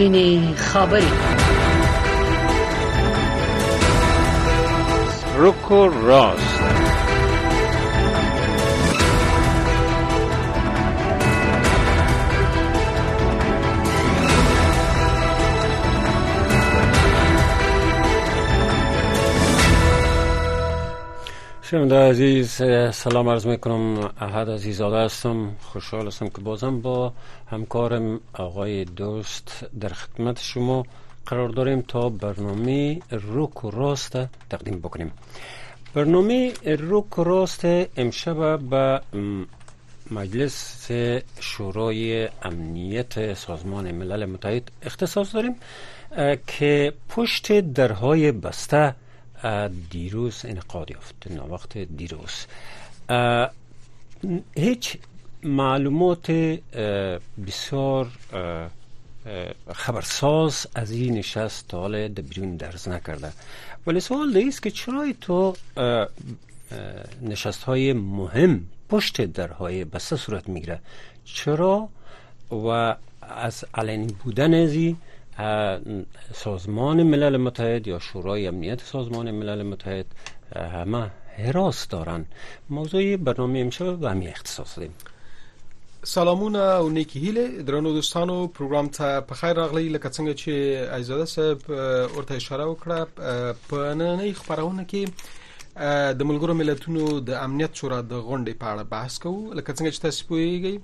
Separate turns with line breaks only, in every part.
سپینې خبرې
سروکو راز شنونده عزیز سلام عرض می‌کنم. احد عزیزاده هستم. خوشحال هستم که بازم با همکارم آقای دوست در خدمت شما قرار داریم تا برنامه روک و راست تقدیم بکنیم. برنامه روک و راست امشب به مجلس شورای امنیت سازمان ملل متحد اختصاص داریم که پشت درهای بسته دیروز انعقاد یافت وقت دیروز. هیچ معلومات بسیار خبرساز از این نشست تا حال بیرون درز نکرده. ولی سوال است که چرا تو نشست های مهم پشت درهای بسته صورت می‌گیره؟ چرا؟ و از علنی بودن ازی سازمان ملل متحد یا شورای امنیت سازمان ملل متحد همه حراس دارن. موضوع برنامه امشب به همین اختصاص دیم.
سلامونه او نیکی هیله. درنو دوستانو پروګرام ته په خیر راغلی. لکه څنګه چې ایزاده صاحب ورته اشاره وکړه په نننۍ خبرونه کې د ملګرو ملتونو د امنیت شورا د غونډې په اړه بحث کوو. لکه څنګه چې تاسو پوهیږئ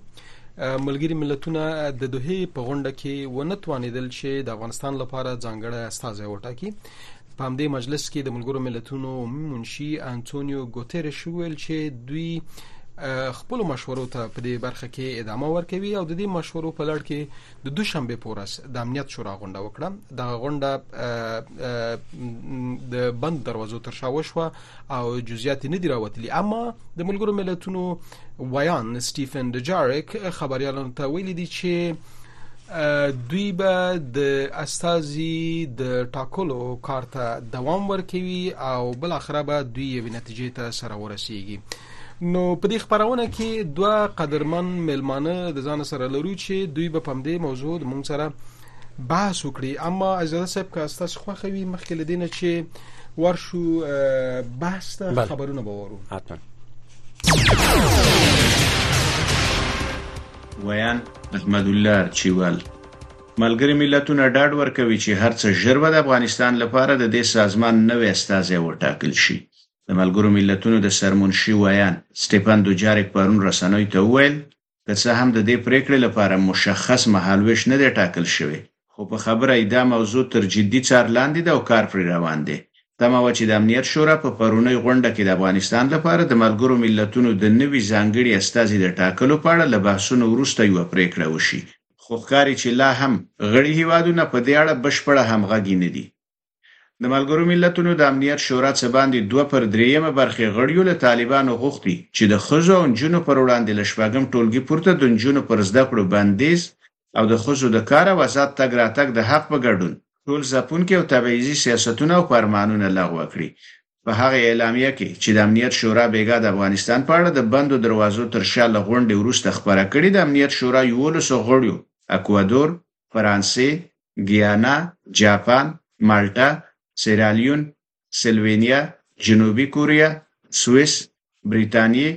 ملګری ملتونه د دوه په غونډه کې ونه توانیدل چې د افغانستان لپاره ځانګړی استازی وټاکي. په همدې مجلس کې د ملګرو ملتونو منشي انټونیو ګوتيرش ویل چې دوی خپل مشورو ته په دې برخه کې ادامه ورکوي او د دې مشورو په لړ کې د دوشنبه پورې د امنیت شورا غونډه وکړه. د غونډه د بند دروازو تر شا وشوه او جزئیات نه دی راوتلي. اما د ملګرو ملتونو ویاند سټیفن دجارک خبريالانو ته ویلي دي چې دوی به د استازي د ټاکلو کارته دوام ورکوي او بل اخره به دوی یو نتیجې ته سره ورسیږي نو په دې خبرونه کې دوه قدرمن ملمانه د ځان سره لرو چې دوی به پم دې موضوع د مونږ سره بحث وکړي. اما اجازه صاحب که تاسو خو خوي مخکې لدینه چې ورشو بحث ته خبرونه باورو
حتما.
ویاند احمد الله چیوال. ملګری ملتونه ډاډ ورکوي چې هرڅه ژر به د افغانستان لپاره د دې سازمان نوې استازي وټاکل شي د ملګرو ملتونو د سرمنشي ویاند. سټيفن دوجاریک پرون رسنوي ته وویل که څه هم د دې پریکړې لپاره مشخص مهالويش نه دی ټاکل شوی. خو په خبره ایدا موضوع تر جدي څار لاندې د او کار پر روان دی. تمه و چې د امنیت شورا په پرونی غونډه کې د افغانستان لپاره د ملګرو ملتونو د نوي ځانګړي استازي د ټاکلو په اړه له بحثونو وروسته یو پریکړه وشي. خو ښکاری چې لا هم غړي هیوادونه په دې اړه بشپړه همغږي نه دي د ملګرو ملتونو د امنیت شورا څخه باندې دوه پر دریمه برخه غړیو له طالبانو غوښتي چې د خزو او جنو پر وړاندې لشپاګم ټولګي پورته د جنو پر زده کړو بندیز او د خزو د کار او آزاد تګ راتګ د حق په ګډون ټول ځپونکي او تبعیضي سیاستونه او فرمانونه لغوه کړي. په هغه اعلامیه کې چې د امنیت شورا بیګا د افغانستان په اړه د بندو دروازو تر شا لغونډې وروسته خبره کړې د امنیت شورا یو له غړیو اکوادور فرانسې ګیانا جاپان مالټا سیرالیون سلوینیا جنوبي کوریا سوئیس بریتانیې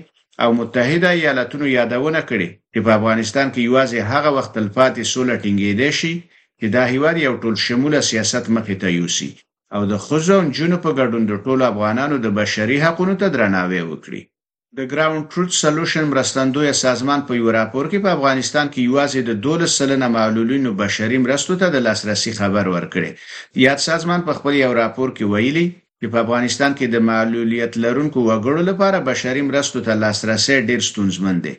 او متحده ایالاتونو یادونه کړې چې په افغانستان کې یوازې هغه وخت تلپاتې سوله ټینګېدې شي چې دا هیواد یو ټول شموله سیاست مخې ته یوسي او د خزو جنو په ګډون د ټولو افغانانو د بشري حقوقو ته درناوی وکړي د Ground Truth Solutions مرستندوی سازمان په یو راپور کې په افغانستان کې یوازې د 12 سلنه معلولینو بشري مرستو ته د لاسرسي خبر ورکړي یاد سازمان په خپل یو راپور کې ویلي چې په افغانستان کې د معلولیت لرونکو وګړو لپاره بشري مرستو ته لاسرسي ډیر ستونزمن دی.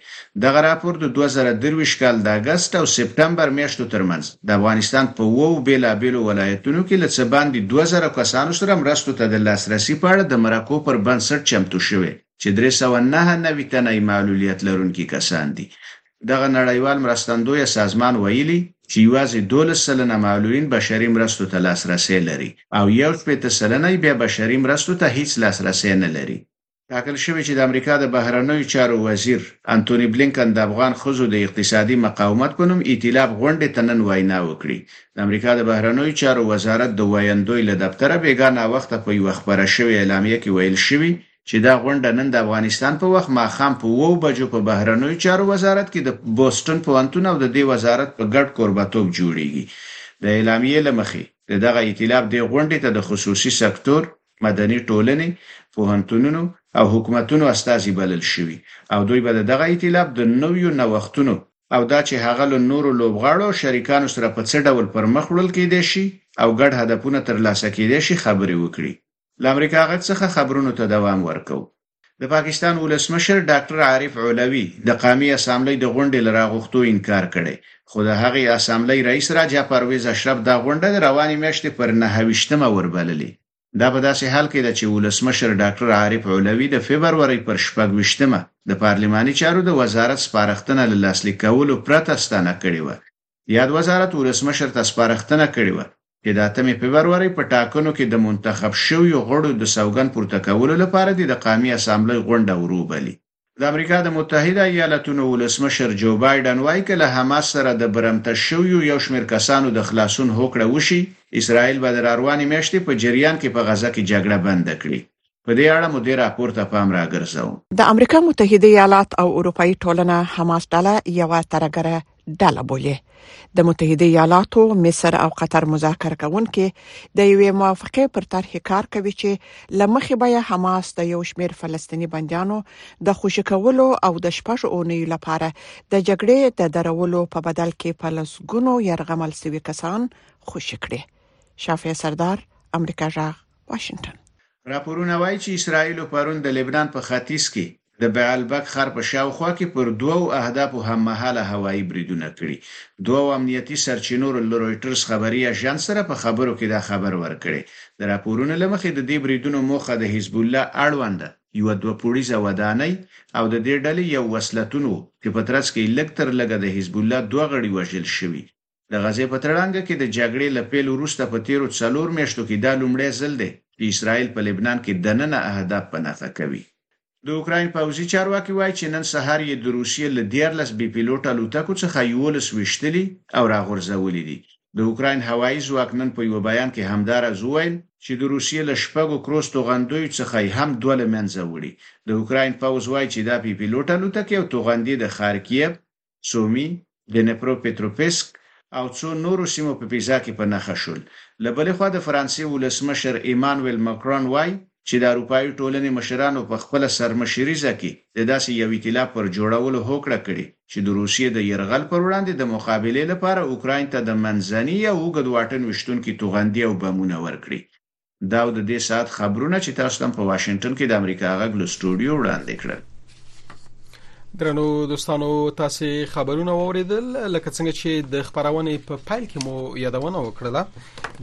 دغه راپور د 2023 کال د اگست او سپتمبر میاشتو ترمنځ د افغانستان په وو بیلابیلو ولایتونو کې لڅ باندې 2000 کسانو سره مرستو ته د لاسرسي په اړه د مرکو پر بنسټ چمتو شوی چې 309 تنه معلولیت لرونکي کسان دي. دغه نړیوال مرستندوی سازمان ویلي چې یوازې 12 سلنه معلولین بشري مرستو ته لاسرسي لري او یو شپږ سلنه بیا بشري مرستو ته هیڅ لاسرسي نه لري. ټاکل شوی چې د امریکا د بهرنیو چارو وزیر انټونی بلینکن د افغان خزو د اقتصادي مقاومت په نوم ائتلاف غونډې ته نن وینا وکړي. د امریکا د بهرنیو چارو وزارت د وایندوی له دفتره بیګانه وخت په یو خبره شوی اعلامیه کې ویل شوی چې دا غونډه نن د افغانستان په وخت ماخام په وو بجو په بهرنیو چارو وزارت کې د بوسټن پوهنتون او د دې وزارت په ګډ کوربتوب جوړیږي. د اعلامیې لمخې دغه ائتلاف د غونډې ته د خصوصي سکتور مدني ټولنې پوهنتونونو او حکومتونو استازي بلل شوي. او دوی به دغه ائتلاف د نویو نوښتونو او دا چې هغه له نورو لوبغاړو شریکانو سره په څه ډول پرمخ وړل کېدای شي او ګډ هدفونه ترلاسه کېدای شي خبرې وکړي له امریکا غږ څخه خبرونو ته دوام ورکو د پاکستان ولسمشر ډاکټر عارف علوي د قامي اسامبلی د غونډې لراغښتو انکار کړي خو د هغې اسامبلی رئیس راجا پرویز اشرف دا غونډه د رواني میاشتې پر 9 وربللې. دا په داسې حال کې ده چې ولسمشر ډاکټر عارف علوي د فبرورۍ پر شپږ وشتمه د پارلماني چارو د وزارت سپارښتنه له لاسلیک کولو پرته ستانه کړې و یاد وزارت ولسمشر ته سپارښتنه کړې و چې د اتمې فبرورۍ په ټاکنو کې د منتخب شویو غړو د سوګند پورته کولو لپاره د قومي اسامبلی غونډه وروبلي د امریکا د متحده ایالاتونو ولسمشر جو بایدن وایي چې له حماس سره د برمته شویو یو شمېر کسانو د خلاصون هوکړه وشي اسرائیل به د روانې میاشتې په جریان کې په غزا کې جګړه بند کړي. په دې اړه مدیر راپور ته پام راګرځاو
د امریکا متحده ایالات او اروپאי ټولنه حماس ډله یو ترګره ډله بولي د متحده ایالاتو مصر او قطر مذاکره کوونکي د یوې موافقه پر طرح کار کوي چې لمخې به حماس د یو شمېر فلسطینی بنديانو د خوشی کولو او د شپږ اونۍ لپاره د جګړې د درولو په بدل کې پلسګونو يرغمل سوي کسان خوشی کړي شافعي سردار امریکا جغ واشنگټن
راپورونه وایي چې اسرائیل پرون د لبنان په ختیځ کې د بعلبک خر په شاوخوا کې پر دوو اهدافو هم مهاله هوایي بریدونه کړي. دوه امنیتي سرچینو له رويټرز خبري اژانس سره په خبرو کې دا خبر ورکړي د راپورونو لمخې د دې بریدونو موخه د حزب الله اړوند یو دوه پولیسه ودانۍ او د دې ډلې یو وسلتونو چې په ترڅ کې لکتر لګه د حزب الله دوه غړي وژل شوي. د غزې په تړانګ کې د جګړې لپیل وروسته په تیرو څلور میاشتو کې دا لومړی ځل دی چې اسرائیل په لبنان کې دننه اهداف پناه کوي د اوکرين پوځي چارواکي وایي چې نن سهار یې د روسیې له 14 بي پيلوټ الوتکو څخه یو لس وشتلي او راغورځولې دي. د اوکرين هوایي ځواک نن په یو بیان کې همدارز ویل چې د روسیې له شپږو کروستو غندوی څخه هم دوه لمنځه وړي. د اوکرين پوځ وایي چې دا بي پيلوټ الوتکې او توغندي د خارکیف سومي د نپرو پټروپسک او څو نورو سیمو په پیزا کې په نخښه شول. لبلې خو د فرانسې ولسمشر ایمانوئل ماکرون وایي چې د اروپايي ټولنې مشرانو په خپل سرمشریزه کې د داسې یو ائتلاف پر جوړولو هوکړه کړې چې د روسیې د يرغل پر وړاندې د مقابله لپاره اوکرين ته د منځني او وګد واټن وشتونکو توغندي او بمونه ورکړي. دا د دې سات خبرونه چې تاسو هم په واشنگټن کې د امریکا غږ له سټوډیو وړاندې کړل
درنو دوستانو تاسو خبرونه اوریدل لکه څنګه چې د خبرونه په پایل کې مو یادونه وکړه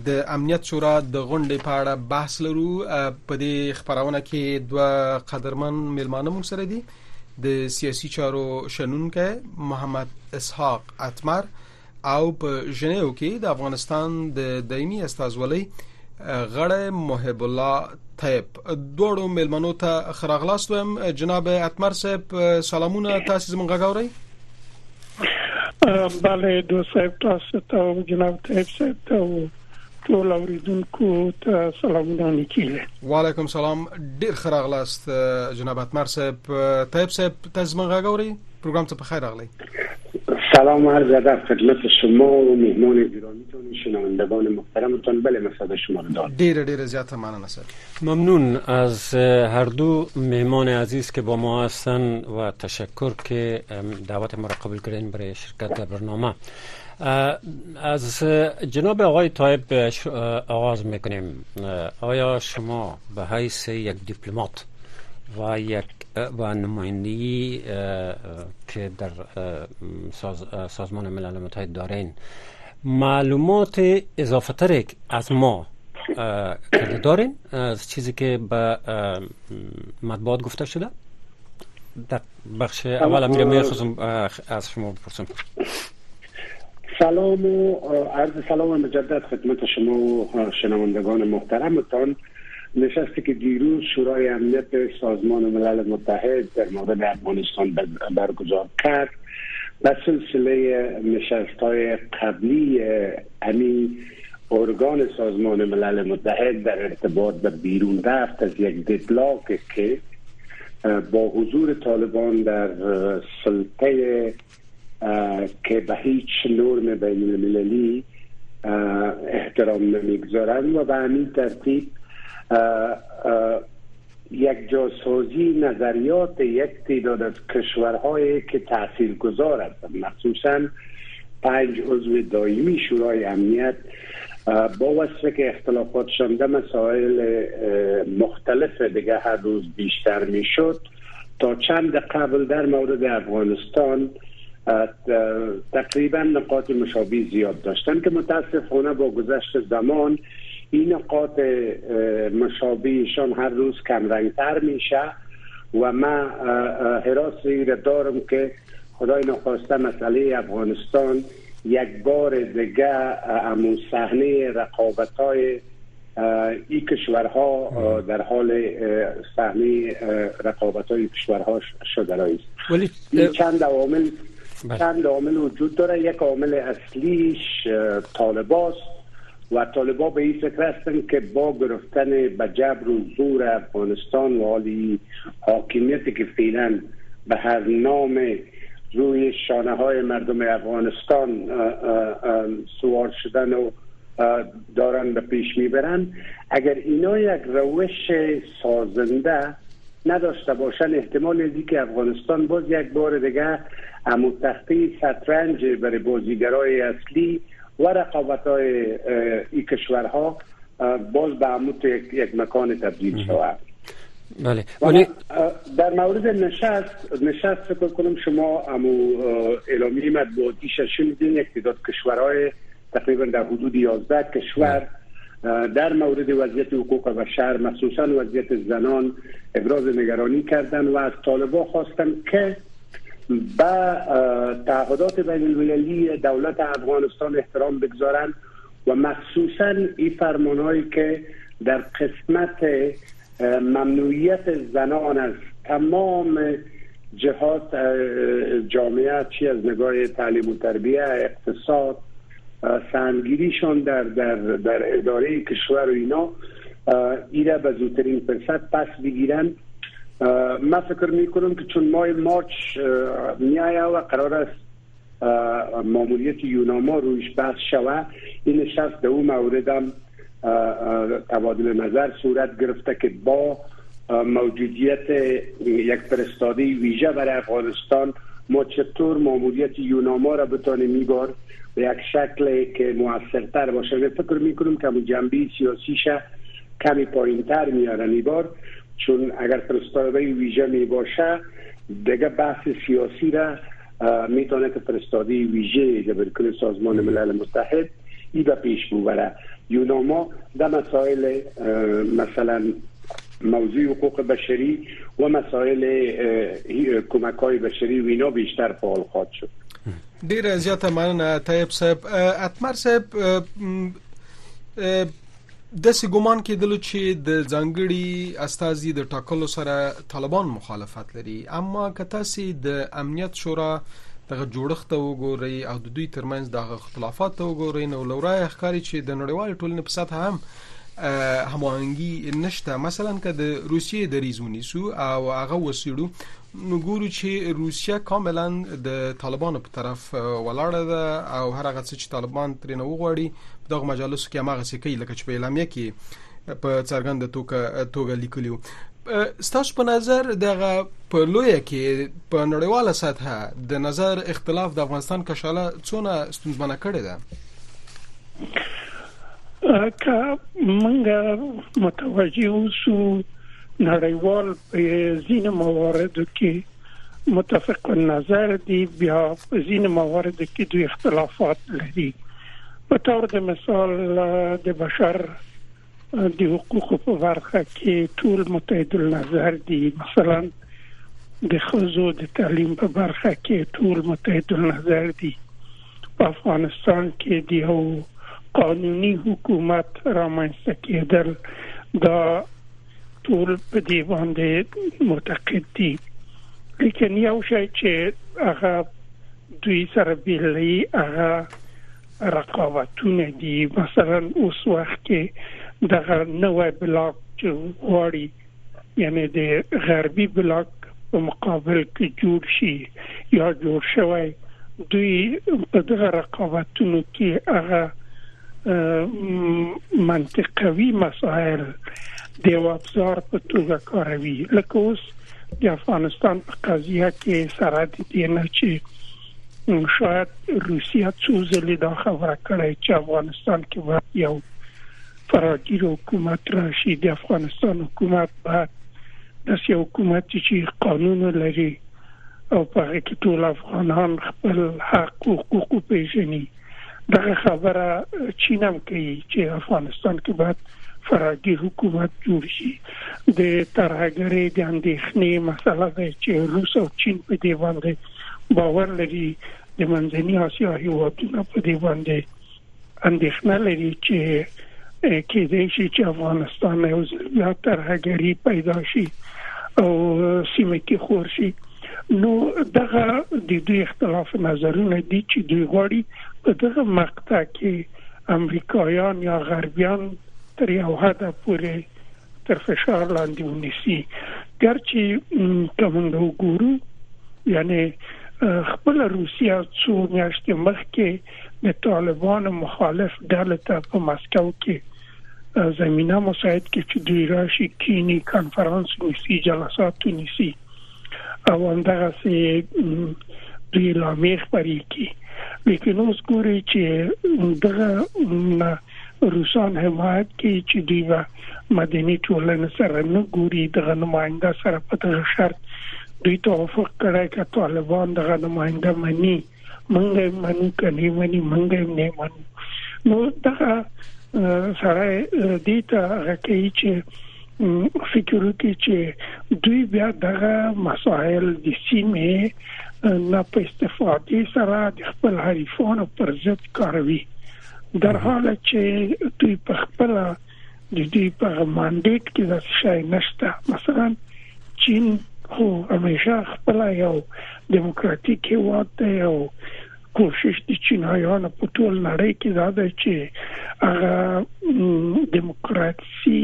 د امنیت شورا د غونډې په اړه بحث لرو. په دې خبرونه کې دوه قدرمن ملمانه مونږ سره دي. د سیاسي چارو شنونکو محمد اسحاق اتمر او په ژنیو کې د افغانستان د دایمي استازولۍ غړی محب الله طيب دوړو ملمنو ته خراغلاست وم جناب اتمر صاحب سلامونه. تاسو زمونږ غاوري
بله دو صاحب تاسو ته جناب طيب صاحب ته ټول اوریدونکو ته سلامونه لیکل
وعلیکم سلام. ډیر خراغلاست جناب اتمر صاحب. طيب صاحب تاسو زمونږ غاوري پروګرام ته په خیر راغلی
سلام عرض ادب خدمت شما و مهمان گرامیتون شنوندگان محترمتان. بله مسعود شما رو دارم.
دیر دیر زیاد ممنون
ممنون از هر دو مهمان عزیز که با ما هستن و تشکر که دعوت ما را قبول کردین برای شرکت در برنامه. از جناب آقای طایب آغاز می‌کنیم. آیا شما به حیث یک دیپلمات و یک و نمایندگی که در ساز سازمان ملل متحد دارین. معلومات اضافه تر از ما کرده دارین؟ از چیزی که به مطبوعات گفته شده؟ در بخش اول امیر از شما بپرسم.
سلام و عرض سلام مجدد خدمت شما و شنوندگان محترمتان. نشستی که دیروز شورای امنیت سازمان ملل متحد در مورد افغانستان برگزار کرد و سلسله نشست های قبلی امی ارگان سازمان ملل متحد در ارتباط به بیرون رفت از یک ددلاک که با حضور طالبان در سلطه که به هیچ نرم بین المللی احترام نمی‌گذارند و به همین ترتیب یک جاسازی نظریات یک تعداد از کشورهایی که تاثیر گذار هستند. مخصوصا پنج عضو دائمی شورای امنیت با وصفه که اختلافاتشان در مسائل مختلف دیگه هر روز بیشتر می‌شد. تا چند قبل در مورد افغانستان تقریبا نقاط مشابه زیاد داشتن که متاسفانه با گذشت زمان این نقاط مشابهشان هر روز کم رنگتر میشه و من حراسی را دارم که خدای نخواسته مسئله افغانستان یک بار دیگه امون صحنه رقابت های این کشورها در حال صحنه رقابت های کشورها شده است چند عوامل بله. چند عامل وجود داره. یک عامل اصلیش طالباست و طالبا به این فکر هستن که با گرفتن به جبر و زور افغانستان و حالی حاکمیتی که فعلا به هر نام روی شانه های مردم افغانستان سوار شدن و دارن به پیش می‌برن اگر اینا یک روش سازنده نداشته باشن احتمال که افغانستان باز یک بار دیگه امو تختی سترنج برای بازیگرای اصلی و رقابت های این کشورها باز به عمود یک, مکان تبدیل شود.
بله.
در مورد نشست نشست فکر کنم شما امو اعلامی مطبوعاتی شنیدین یک تعداد کشورهای تقریبا در حدود 11 کشور در مورد وضعیت حقوق بشر مخصوصا وضعیت زنان ابراز نگرانی کردن و از طالبا خواستن که به تعهدات بین المللی دولت افغانستان احترام بگذارند و مخصوصا این فرمانهایی که در قسمت ممنوعیت زنان از تمام جهات جامعه چی از نگاه تعلیم و تربیه اقتصاد سهمگیریشان در, در, در اداره کشور و اینا ایره به زودترین فرصت پس بگیرن. من فکر می کنم که چون ماه مارچ میایه و قرار است معمولیت یوناما رویش بحث شوه این نشست در اون مورد هم تبادل نظر صورت گرفته که با موجودیت یک فرستاده ویژه برای افغانستان ما چطور معمولیت یوناما را بتانیم میبار به یک شکل که موثرتر باشه. فکر می‌کنم که جنبی سیاسیش کمی پایین تر میارن میبار چون اگر فرستاده ویژه می باشه دیگه بحث سیاسی را می‌تونه که فرستاده ویژه برکل سازمان ملل متحد ای به پیش ببره. یوناما در مسائل مثلا موضوع حقوق بشری و مسائل کمک های بشری و اینا بیشتر فعال خواهد شد.
ډیره زیاته مننه طیب صاحب. اتمر صاحب د سې ګومان کېدل چې د ځانګړي استازي د ټاکلو سره طالبان مخالفت لري. اما که تاسو د امنیت شورا دغه جوړښت وګورئ او د دوی ترمنځ دغه اختلافات وګورئ نو لورای ښکاری چې د نړیوال ټولنې په سطح هم هماهنګي نشته. مثلا که د روسیې د ریزونی سو او هغه وسیړو نو ګورو چې روسیا کاملا د طالبانو په طرف ولاړه ده او هر هغه چې طالبان ترې نه وغواړي دغه مجالسو کې هغه کوي لکه چې په اعلامیه کې په څرګند توګه توګه لیکلیو ستاسو په نظر دغه په لوی کې په نړیواله سطح د نظر اختلاف د افغانستان کشاله څونه ستونزمنه کړې ده
که موږ متوجه اوسو نړیوال په ځینې مواردو کې متفق نظر دي بیا په ځینې مواردو کې دوی اختلافات لري په تور د مثال د بشر د حقوقو په برخه کې ټول متحد نظر دي. مثلا د خزو د تعلیم په برخه کې ټول متحد نظر دي. په افغانستان کې د یو قانوني حکومت رامنځته کېدل دا ټول په دې باندې معتقد دي. لیکن یو شی چې هغه دوی سره بیلې هغه رقابتونه دي. مثلا اوس وخت کې دغه نوې بلاک چې وړي یعنی د غربي بلاک په مقابل کې جوړ شي یا جوړ شوی دوی په دغه رقابتونو کې هغه منطقوي مسائل د ابزار په توګه کاروي. لکه اوس د افغانستان په قضیه کې سره د دې نه چې شاید روسیا څو ځلې دا خبره کړې چې افغانستان کې یو فراگیر حکومت راشي. د افغانستان حکومت بعد د سیاسي حکومت چې قانون لري او په هغه کې ټول افغانان خپل حق او حقوق پیژني دغه خبره چینم کوي چې افغانستان کې باید فرادي حکومت جوړ شي. د ترهګرۍ د اندېښنې مسله ده چې روس او چین په دې باندې باور لري د منځني اسیا هیوادونو په دې باندې اندېښنه لري چې کې دې شي چې افغانستان یو ځل ترهګرۍ پیدا شي او سیمه کې خور شي. نو دغه د دوی اختلاف نظرونه دي چې دوی غواړي په دغه مقطع کې امریکایان یا غربیان تر یو حد پورې تر فشار لاندې ونیسي. ګرچې کوم وګورو یعنی خپل روسیا څو میاشتې مخکې د طالبان مخالف ډله ته په مسکو کې زمينه مساعد کې چې دوی راشي کینی کانفرنس نیسی جلسات نیسی او همدغه سي دوی لا میخ پرې کی لیکن اوس ګوري چې دغه روسان حمایت کوي چې دوی مدني ټولنه سره نه ګوري دغه نماینده سره په دغه شرط دوی توافق کړی چې طالبان دغه نماینده مني منګه منو کني مني منګه نه منو نو دغه سره دې ته راکې چې وکړي چې دوی بیا دغه مسائل د سیمه نه په استفادې سره د خپل حریفانو پر ضد کاروي در حال چې دوی په خپل د دې په مانډیټ کې د شای نشته مثلا چین خو همیشه خپل یو دیموکراتیک هیواد دی او کوشش د چینایانو په ټول نړۍ کې دا ده چې هغه دیموکراسي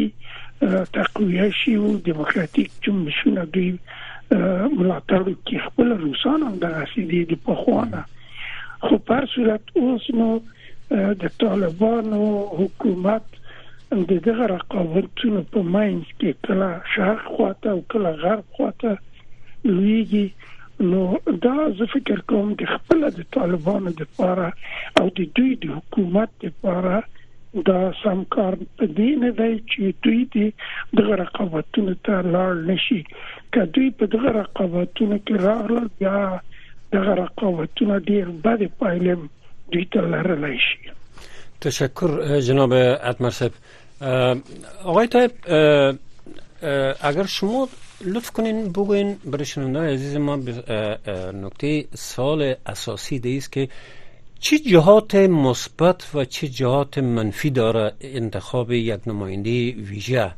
تقویه شي او دیموکراتیک جنبشونه دوی ملاتړ کې خپل روسان هم د رسیدي د پخوانه خو پر صورت اوس نو د طالبانو حکومت د دغه رقابتونو په ماینس کې کله شرق خواته او کله غرب خواته لویږي نو دا زه فکر کوم د خپل د طالبانو د لپاره او د دوی د حکومت لپاره دا سم کار په دې نه دی چې دوی دې د رقابتونو ته لاړ نشي که دوی په دغه رقابتونو کې راغلل بیا دغه رقابتونه ډیر بد پایلې دوی ته لرلی شي
تشکر جناب اتمر صاحب آقای طایب اگر شما لطف کنین بگوین برای شنونده عزیز ما نکته سال اساسی دیست که چه جهات مثبت و چه جهات منفی داره انتخاب یک نماینده ویژه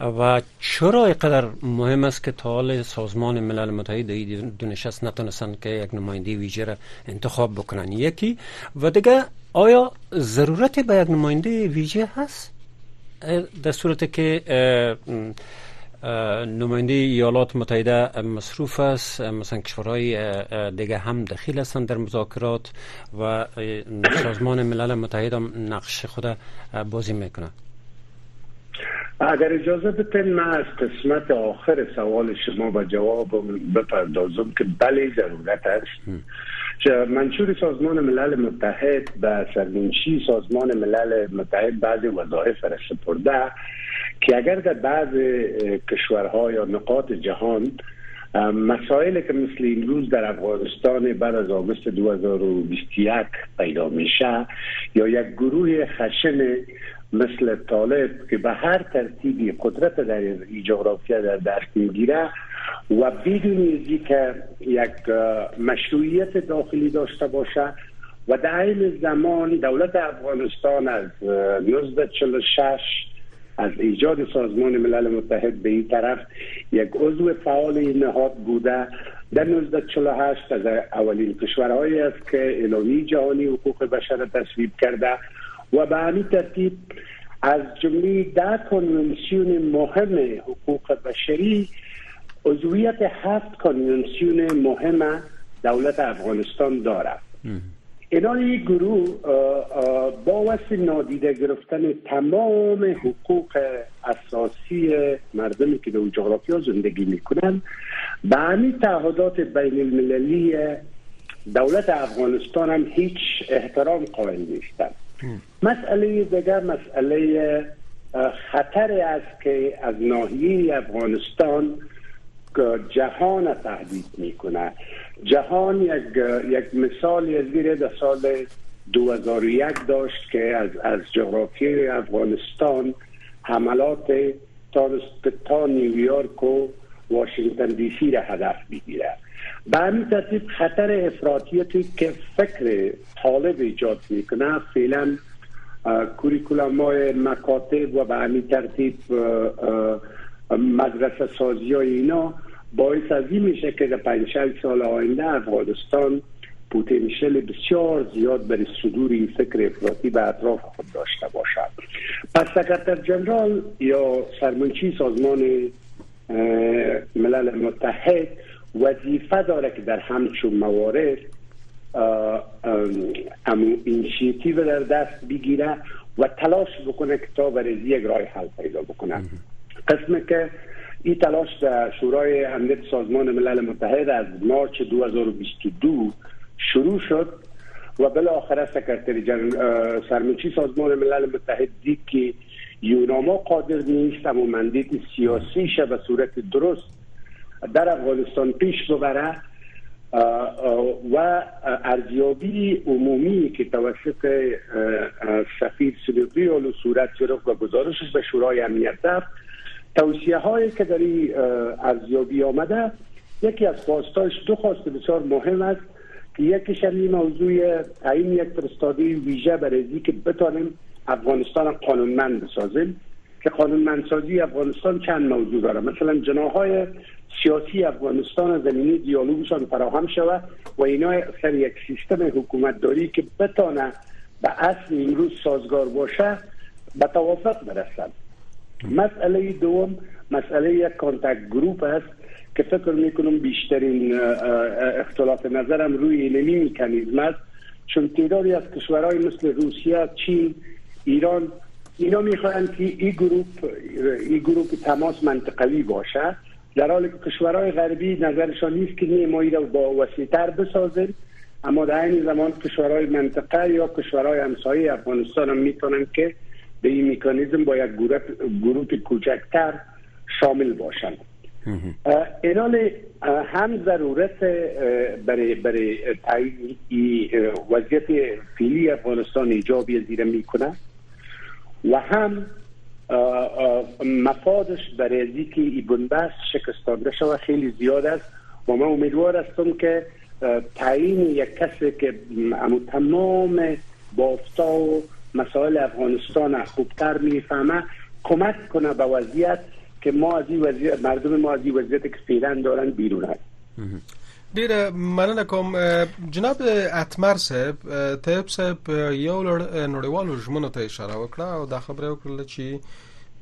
و چرا اینقدر مهم است که تا حال سازمان ملل متحد دو نشست نتونستن که یک نماینده ویژه را انتخاب بکنن؟ یکی و دیگه آیا ضرورت به یک نماینده ویژه هست؟ در صورت که نماینده ایالات متحده مصروف است مثلا کشورهای دیگه هم دخیل هستند در مذاکرات و سازمان ملل متحد هم نقش خود بازی می‌کنه.
اگر اجازه بتین من از قسمت آخر سوال شما با جواب بپردازم که بله ضرورت است. منشور سازمان ملل متحد به سرمنشی سازمان ملل متحد بعض وظایف را سپرده که اگر در بعض کشورها یا نقاط جهان مسائل که مثل این روز در افغانستان بعد از آگوست 2021 پیدا میشه یا یک گروه خشن مثل طالب که به هر ترتیبی قدرت در این جغرافیا در دست می‌گیره و بدون که یک مشروعیت داخلی داشته باشه و در این زمان دولت افغانستان از 1946 از ایجاد سازمان ملل متحد به این طرف یک عضو فعال این نهاد بوده. در 1948 از اولین کشورهایی است که اعلامی جهانی حقوق بشر تصویب کرده و به همین ترتیب از جمله ده کنونسیون مهم حقوق بشری عضویت هفت کنونسیون مهم دولت افغانستان دارد. این گروه با واسه نادیده گرفتن تمام حقوق اساسی مردمی که در جغرافیا زندگی می‌کنن به همین تعهدات بین المللی دولت افغانستان هم هیچ احترام قائل نیستند. مسئله دیگر مسئله خطر است که از ناحیه افغانستان جهان تهدید می‌کنه. جهان یک یک مثال زیر در سال 2001 داشت که از از جغرافی افغانستان حملات تا تا نیویورک و واشنگتن دی سی را هدف بگیره به همین ترتیب خطر افراطیتی که فکر طالب ایجاد می‌کنه فعلا کوریکولم های مکاتب و به همین ترتیب مدرسه سازی های اینا باعث از این میشه که در پنج سال آینده افغانستان پوتنشل بسیار زیاد برای صدور این فکر افراطی به اطراف خود داشته باشد. پس سکرتر جنرال یا سرمنچی سازمان ملل متحد وظیفه داره که در همچون موارد امو اینشیتیو در دست بگیره و تلاش بکنه که تا برای یک راه حل پیدا بکنه. قسم که این تلاش در شورای امنیت سازمان ملل متحد از مارچ 2022 شروع شد و بالاخره سکرتری سرمنشی سازمان ملل متحد دید که یوناما قادر نیست امو mandate سیاسیش به صورت درست در افغانستان پیش ببره و ارزیابی عمومی که توسط سفیر سلوبی صورت گرفت و گزارشش به شورای امنیت رفت توصیه هایی که در این ارزیابی آمده یکی از خواستاش دو خواست بسیار مهم است که یکیش این موضوع تعیین یک فرستاده ویژه برای که بتانیم افغانستان قانونمند بسازیم. که قانونمندسازی افغانستان چند موضوع داره؟ مثلا جناهای سیاسی افغانستان زمینی دیالوگشان فراهم شود و اینا سر یک سیستم حکومت داری که بتانه به اصل امروز سازگار باشه به توافق برسد. مسئله دوم مسئله یک contact group است که فکر می‌کنم بیشترین اختلاف نظرم روی اینمی میکنیزم است چون تعدادی از کشورهای مثل روسیه چین ایران اینا می‌خواهند که این گروپ این گروپ تماس منطقوی باشه. در حالی که کشورهای غربی نظرشان نیست که نیمایی را با وسیتر بسازن اما در این زمان کشورهای منطقه یا کشورهای همسایه افغانستان هم می‌تونن که به این میکانیزم با یک گروپ کوچکتر شامل باشند اینال هم ضرورت برای برای وضعیت فیلی افغانستان ایجابی زیره می‌کنه و هم مفادش برای از که ای بنبست شکستانده شود خیلی زیاد است و من امیدوار هستم که تعیین یک کسی که تمام بافتا و مسائل افغانستان خوبتر میفهمه. کمک کنه به وضعیت که ما از این وضعیت مردم ما از این وضعیت که فعلا دارن بیرون هست
ډیره مننه کوم. جناب اتمر صاحب طيب صاحب یو نړیوالو ژمنو ته اشاره وکړه او دا خبره وکړه چې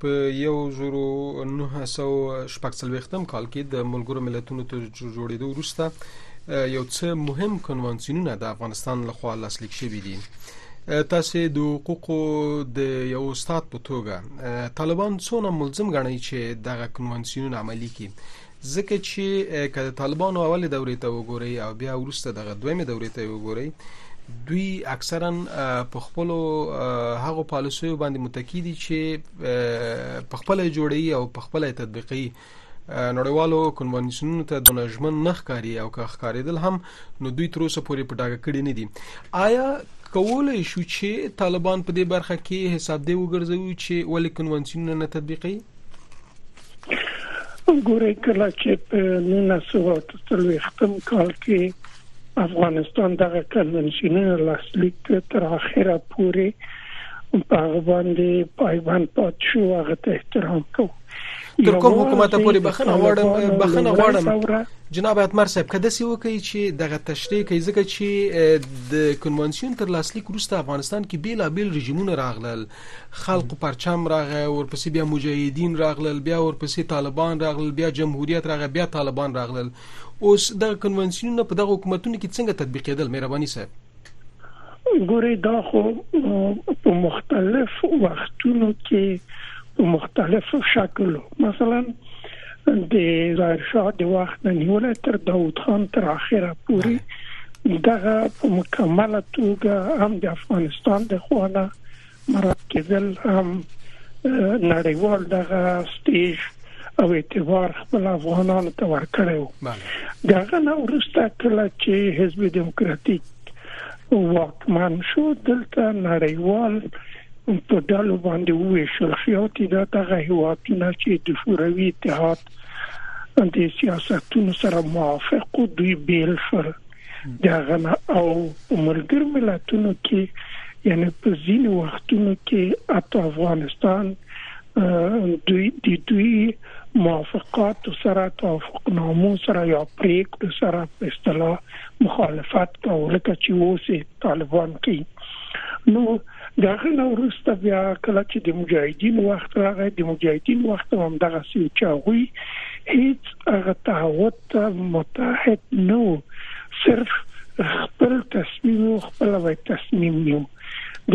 په یو زورو 900 شپږ څلويختم کال کې د ملګرو ملتونو ته جوړېدو وروسته یو څه مهم کنوانسیونونه د افغانستان لخوا لاسلیک شوي دي تاسو د حقوقو د یو استاد په توګه طالبان څونه ملزم غنئ چې دغه کنوانسیون عملی کړي ځکه چې کله طالبان اول دورې ته وګوري او بیا ورسته دغه دویمه دورې ته وګوري دوی اکثرا په خپل هغه پالیسیو باندې متکی دي چې په خپل جوړي او په خپل تطبیقي نړیوالو کنوانسیونونو ته د نجمن نخ کاری او که ښکاریدل هم نو دوی تر اوسه پورې پټاګه کړی نه دي آیا کولای شو چې طالبان په دې برخه کې حساب دی وګرځوي چې ولې کنوانسیون نه تطبیقي
ګورې کله چې په 1930 کال کې افغانستان دغه کنونسیون لاسلیک تر اخره پورې په باندې پایبند پات شو هغه ته احترام کوو
تر کوم حکومت پورې بخنه غواړم بخنه غواړم جناب اتمر صاحب کده سی وکي چې دغه تشریح کوي ځکه چې د کنونسیون تر لاسلیک وروسته افغانستان کې بیل بیل رژیمونه راغلل. خلق پرچم راغی ورپسې بیا مجاهدین راغلل بیا ورپسې طالبان راغلل بیا جمهوریت راغی بیا طالبان راغلل. اوس د کنونسیون په دغه حکومتونو کې څنګه تطبیق کېدل مهرباني صاحب؟
ګوري دا خو په مختلف وختونو کې په مختلفو شکلو. مثلا د ظاهر شاه د وخت نه نیول تر داوود خان تر اخره پورې. دغه په مکمله توګه هم د افغانستان د خوانه مراد کېدل هم نړیوال دغه سټیج او اعتبار خپل افغانانو ته ورکړیو دغه نو ورسته کله چې حزب دیموکراتیک واکمن شو دلته نړیوال په ډلو باندې وویشل خیاطي دا دغه هیوادونه چې د شوروي اتحاد د سیاستونو سره موافق دوی بیل شول دغه او مرګر ملتونو کې یعنی په ځینو وختونو کې اته افغانستان دوی د دوی موافقات سره توافق نامو سره یا پریکړه سره په اصطلاح مخالفت کول چې وسی طالبان کوي نو دغه نو ورسته بیا کله چې د مجاهدین وخت راغی د مجاهدین وخت هم دغه سی چاوي هیڅ هغه تعهد متحد نو صرف خپل تصمیم خپل وای تصمیم نیو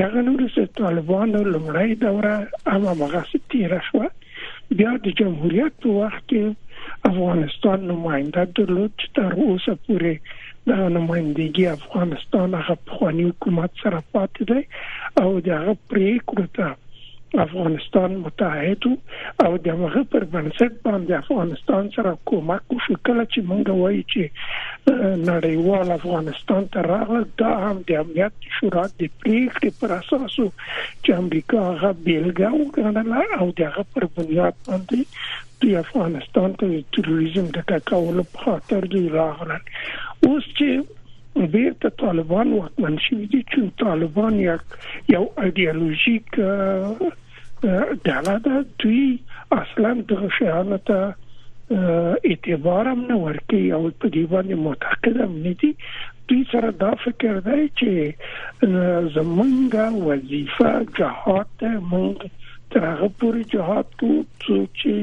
دغه نو د طالبانو لمړی دوره هغه مغاسب تیر شو بیا د جمهوریت په وخت کې افغانستان نماینده درلود تر اوسه پورې د نمائندګي افغانستان هغه خواني حکومت سره پاتې دی او دغه پریکړه ته افغانستان متحد او دغه پر بنسټ باندې افغانستان سره کومک وشو. کله چې مونږ وایي چې نړیوال افغانستان ته راغله دا هم د امنیت شورا د پریکړې پر اساس چې امریکا هغه بیلګه وګڼله او دغه پر بنیاد باندې د افغانستان ته تروریزم د تکول په خاطر دی راغله اوس چې بیرته طالبان واکمن شوي دي چې طالبان یو ایدئولوژیک ډله ده دوی اصلا د شیانو ته اعتبار هم نه ورکي او په دې باندې معتقد هم نه دي دوی سره دا فکر دی چې زمونږ وظیفه جهاد مونږ تر هغه پورې جهاد کو چې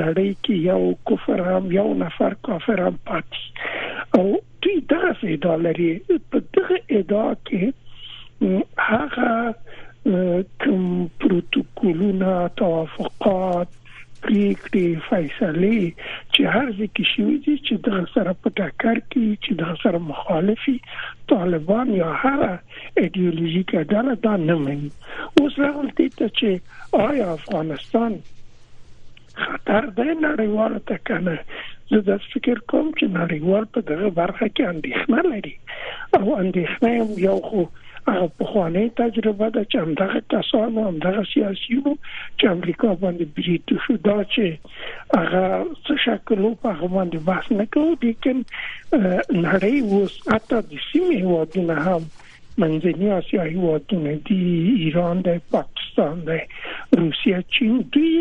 نړۍ کې یو کفر هم یو نفر کافر هم پاتې. او دوی دغه ادعا لري. په دغه ادعا کې هغه کوم پروتوکولونه توافقات پریکړې فیصله چې هر ځکه شوی دي چې د سره په ټاکر کې چې د سره مخالفي طالبان یا هر ایدئولوژیک ډله دا نه مني. اوس راغلی ته چې آیا افغانستان خطر دی نړیوال ته کنه زه د فکر کوم چې نړیوال په دغه برخه کې اندېښنه لري. او اندېښنه یو خو په خوانې تجربه ده چې همدغه کسانو همدغه سیاسيونو چې امریکا باندې بریټ شو دا چې هغه څه شکل په هغه باندې بحث نه کوي لیکن نړۍ اوس اته د سیمې ودونه هم منځنی اسیا هیوادونه دي ایران دی پاکستان دی روسیا چین دوی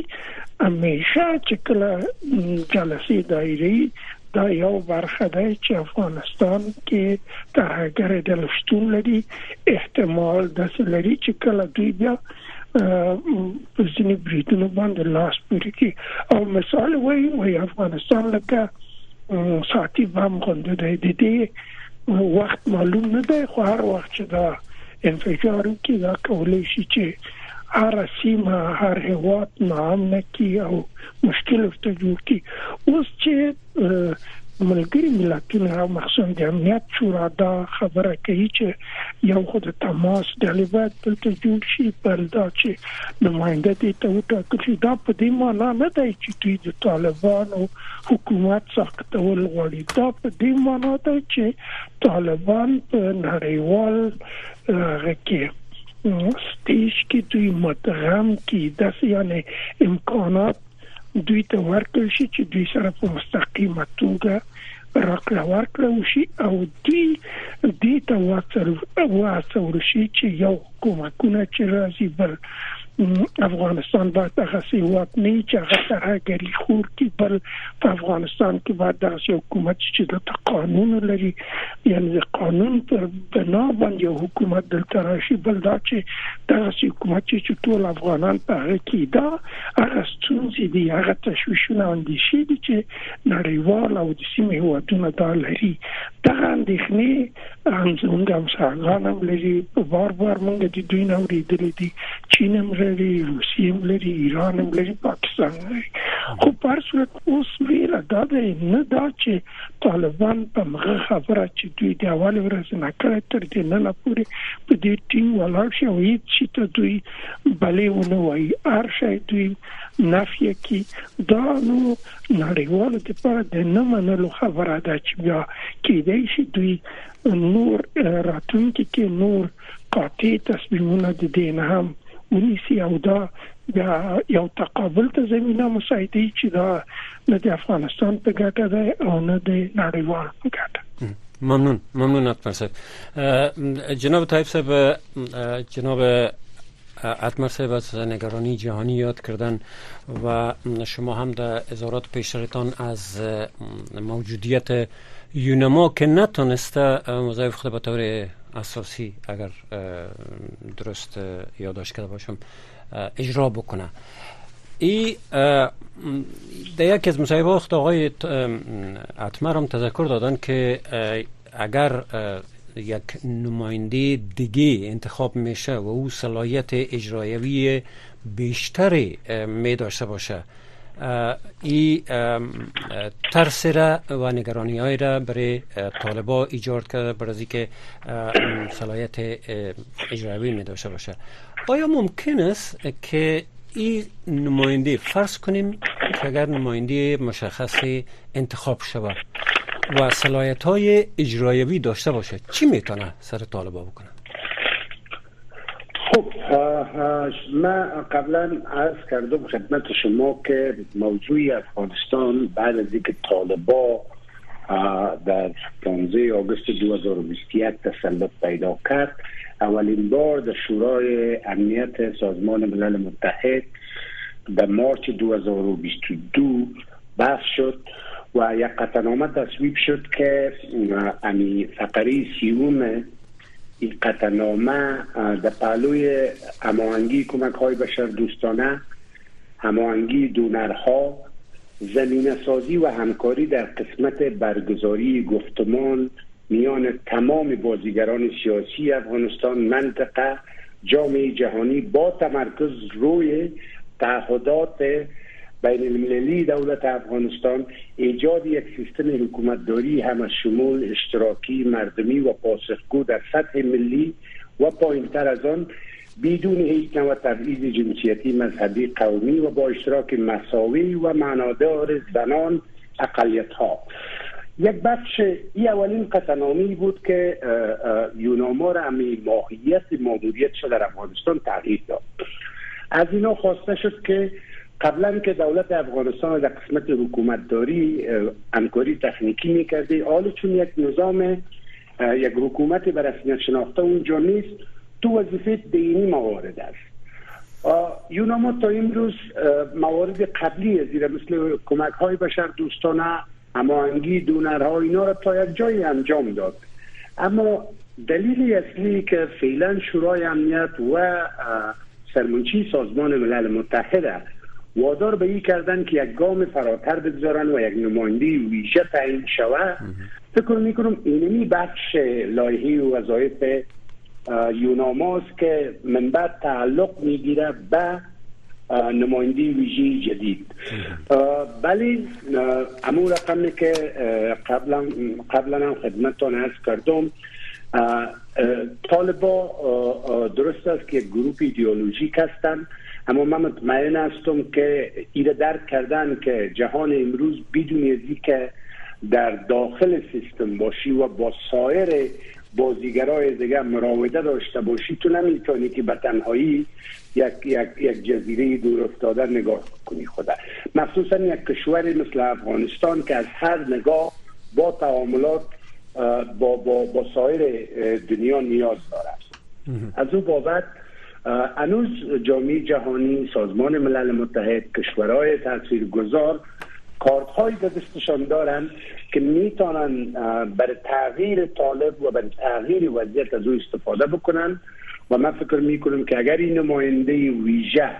همیشه چې کله جلسې دایري دا یو برخه ده چې افغانستان کې ترهګر د لشتون لري احتمال د سلري چې کله دوی بیا په ځینې بریټونو باندې لاس پوري کی او مثال وای وای افغانستان لکه ساتي بام غونډه ده د دې وخت معلوم نه دی خو هر وخت چې دا انفجار کې دا کولای شي چې هر سیمه هر هوات نام کی او مشکل ورته جوړ کی. اوس چې ملګری ملتونه او مخصوص د امنیت شورا دا خبره کوي چې یو خود تماس د لیبات ته جوړ شي پر دا چې نماینده دي ته وټاکل دا په دې معنی نه دی چې دوی د طالبانو حکومت سختول غواړي. دا په دې معنی ده چې طالبان په نړیوال غکه ستیج کې دوی متغم کې د یعنی امکانات دوی ته ورکړل شي چې دوی سره په مستقیمه توګه راکړه ورکړه وشي او دوی دې ته واڅول شي چې یو کومکونه چې راځي بل افغانستان باید دغه سیوات نه چې هغه ترهګری خور کی بل په افغانستان کې باید دغه حکومت چې د قانون لري. یعنی قانون پر بنا باندې حکومت دلته راشي. بل دا چې دغه حکومت چې ټول افغانان په هغه کې دا هغه ستونزې دي هغه تشویشونه اندېښې دي چې نړیوال او د سیمې هوادونه دا لري. دغه اندېښنې هم څنګه هم هم لري. بار بار موږ د دوی نو ورېدلې دي. چین هم لري روسیه هم لري ایران هم لري پاکستان لري خو پر صورت اوس ویل دا نه دا چې طالبان په مغه خبره چې دوی د اول ورځ نه کړی تر دې نه لپاره په دې ټینګ ولاړ شي او چې ته دوی بلې ونه وای ارشه دوی نافیه کی دا نو نړیوالو لپاره د نه منلو خبره ده چې بیا کېدای شي دوی نور راتلونکي کې نور قاطع تصمیمونه د دین هم ونیسي او دا بیا یو تقابل ته زمينه مساعدي چې دا د افغانستان په ګټه ده او نه د نړیوال په ګټه.
ممنون ممنون اتمر صاحب. جناب طایب صاحب جناب اتمر صاحب از نگرانی جهانی یاد کردن و شما هم در ازارات پیشترتان از موجودیت یونما که نتونسته مضایف خود به طور اساسی اگر درست یادداشت کرده باشم اجرا بکنه. ای در یکی از مصاحبه وقت آقای اتمر هم تذکر دادن که اگر یک نماینده دیگه انتخاب میشه و او صلاحیت اجرایوی بیشتری می داشته باشه ای ترس را و نگرانی های را برای طالبا ایجاد کرده برای که صلاحیت اجرایی داشته باشه. آیا ممکن است که این نماینده فرض کنیم که اگر نماینده مشخصی انتخاب شود و صلاحیت های اجرایی داشته باشه چی می‌تونه سر طالبا بکنه؟
من قبلا عرض کردم خدمت شما که موضوع افغانستان بعد از اینکه طالبا در 15 آگوست 2021 تسلط پیدا کرد اولین بار در شورای امنیت سازمان ملل متحد در مارچ 2022 بحث شد و یک قطعنامه تصویب شد که امی فقری سیوم این قطعنامه در پهلوی هماهنگی کمک های بشر دوستانه هماهنگی دونرها زمین سازی و همکاری در قسمت برگزاری گفتمان میان تمام بازیگران سیاسی افغانستان منطقه جامعه جهانی با تمرکز روی تعهدات بین المللی دولت افغانستان ایجاد یک سیستم حکومتداری همه شمول اشتراکی مردمی و پاسخگو در سطح ملی و پایینتر از آن بدون هیچ نوع تبعیض جنسیتی مذهبی قومی و با اشتراک مساوی و معنادار زنان اقلیت ها یک بخش این اولین قطعنامی بود که یوناما را امی ماهیت ماموریت در افغانستان تغییر داد. از اینا خواسته شد که قبلا که دولت افغانستان در قسمت حکومتداری همکاری تکنیکی می‌کرده حالا چون یک نظام یک حکومت به رسمیت شناخته اونجا نیست تو وظیفه دینی موارد است. یوناما تا امروز موارد قبلی زیر مثل کمک های بشر دوستانه هماهنگی دونرها اینا را تا یک جایی انجام داد. اما دلیل اصلی که فعلا شورای امنیت و سرمنچی سازمان ملل متحد وادار به این کردن که یک گام فراتر بگذارن و یک نماینده ویژه تعیین شود. فکر می‌کنم اینمی بخش لایحه و وظایف یوناماست که من بعد تعلق می‌گیره به نماینده ویژه جدید. ولی امو رقمی که قبلا قبلا هم خدمتتان ارز کردم طالبا درست است که گروپ ایدئولوژیک هستند. اما من مطمئن هستم که ایره درک کردن که جهان امروز بدون از که در داخل سیستم باشی و با سایر بازیگرای دیگه مراوده داشته باشی تو نمی‌تونی که به تنهایی یک, یک, یک جزیره دور افتاده نگاه کنی خدا. مخصوصا یک کشور مثل افغانستان که از هر نگاه با تعاملات با با با سایر دنیا نیاز دارد. از او بابت هنوز جامعه جهانی سازمان ملل متحد کشورهای تاثیرگذار کارت هایی دستشان دارند که می‌تونن بر تغییر طالب و بر تغییر وضعیت از او استفاده بکنن و من فکر می‌کنم که اگر این نماینده ویژه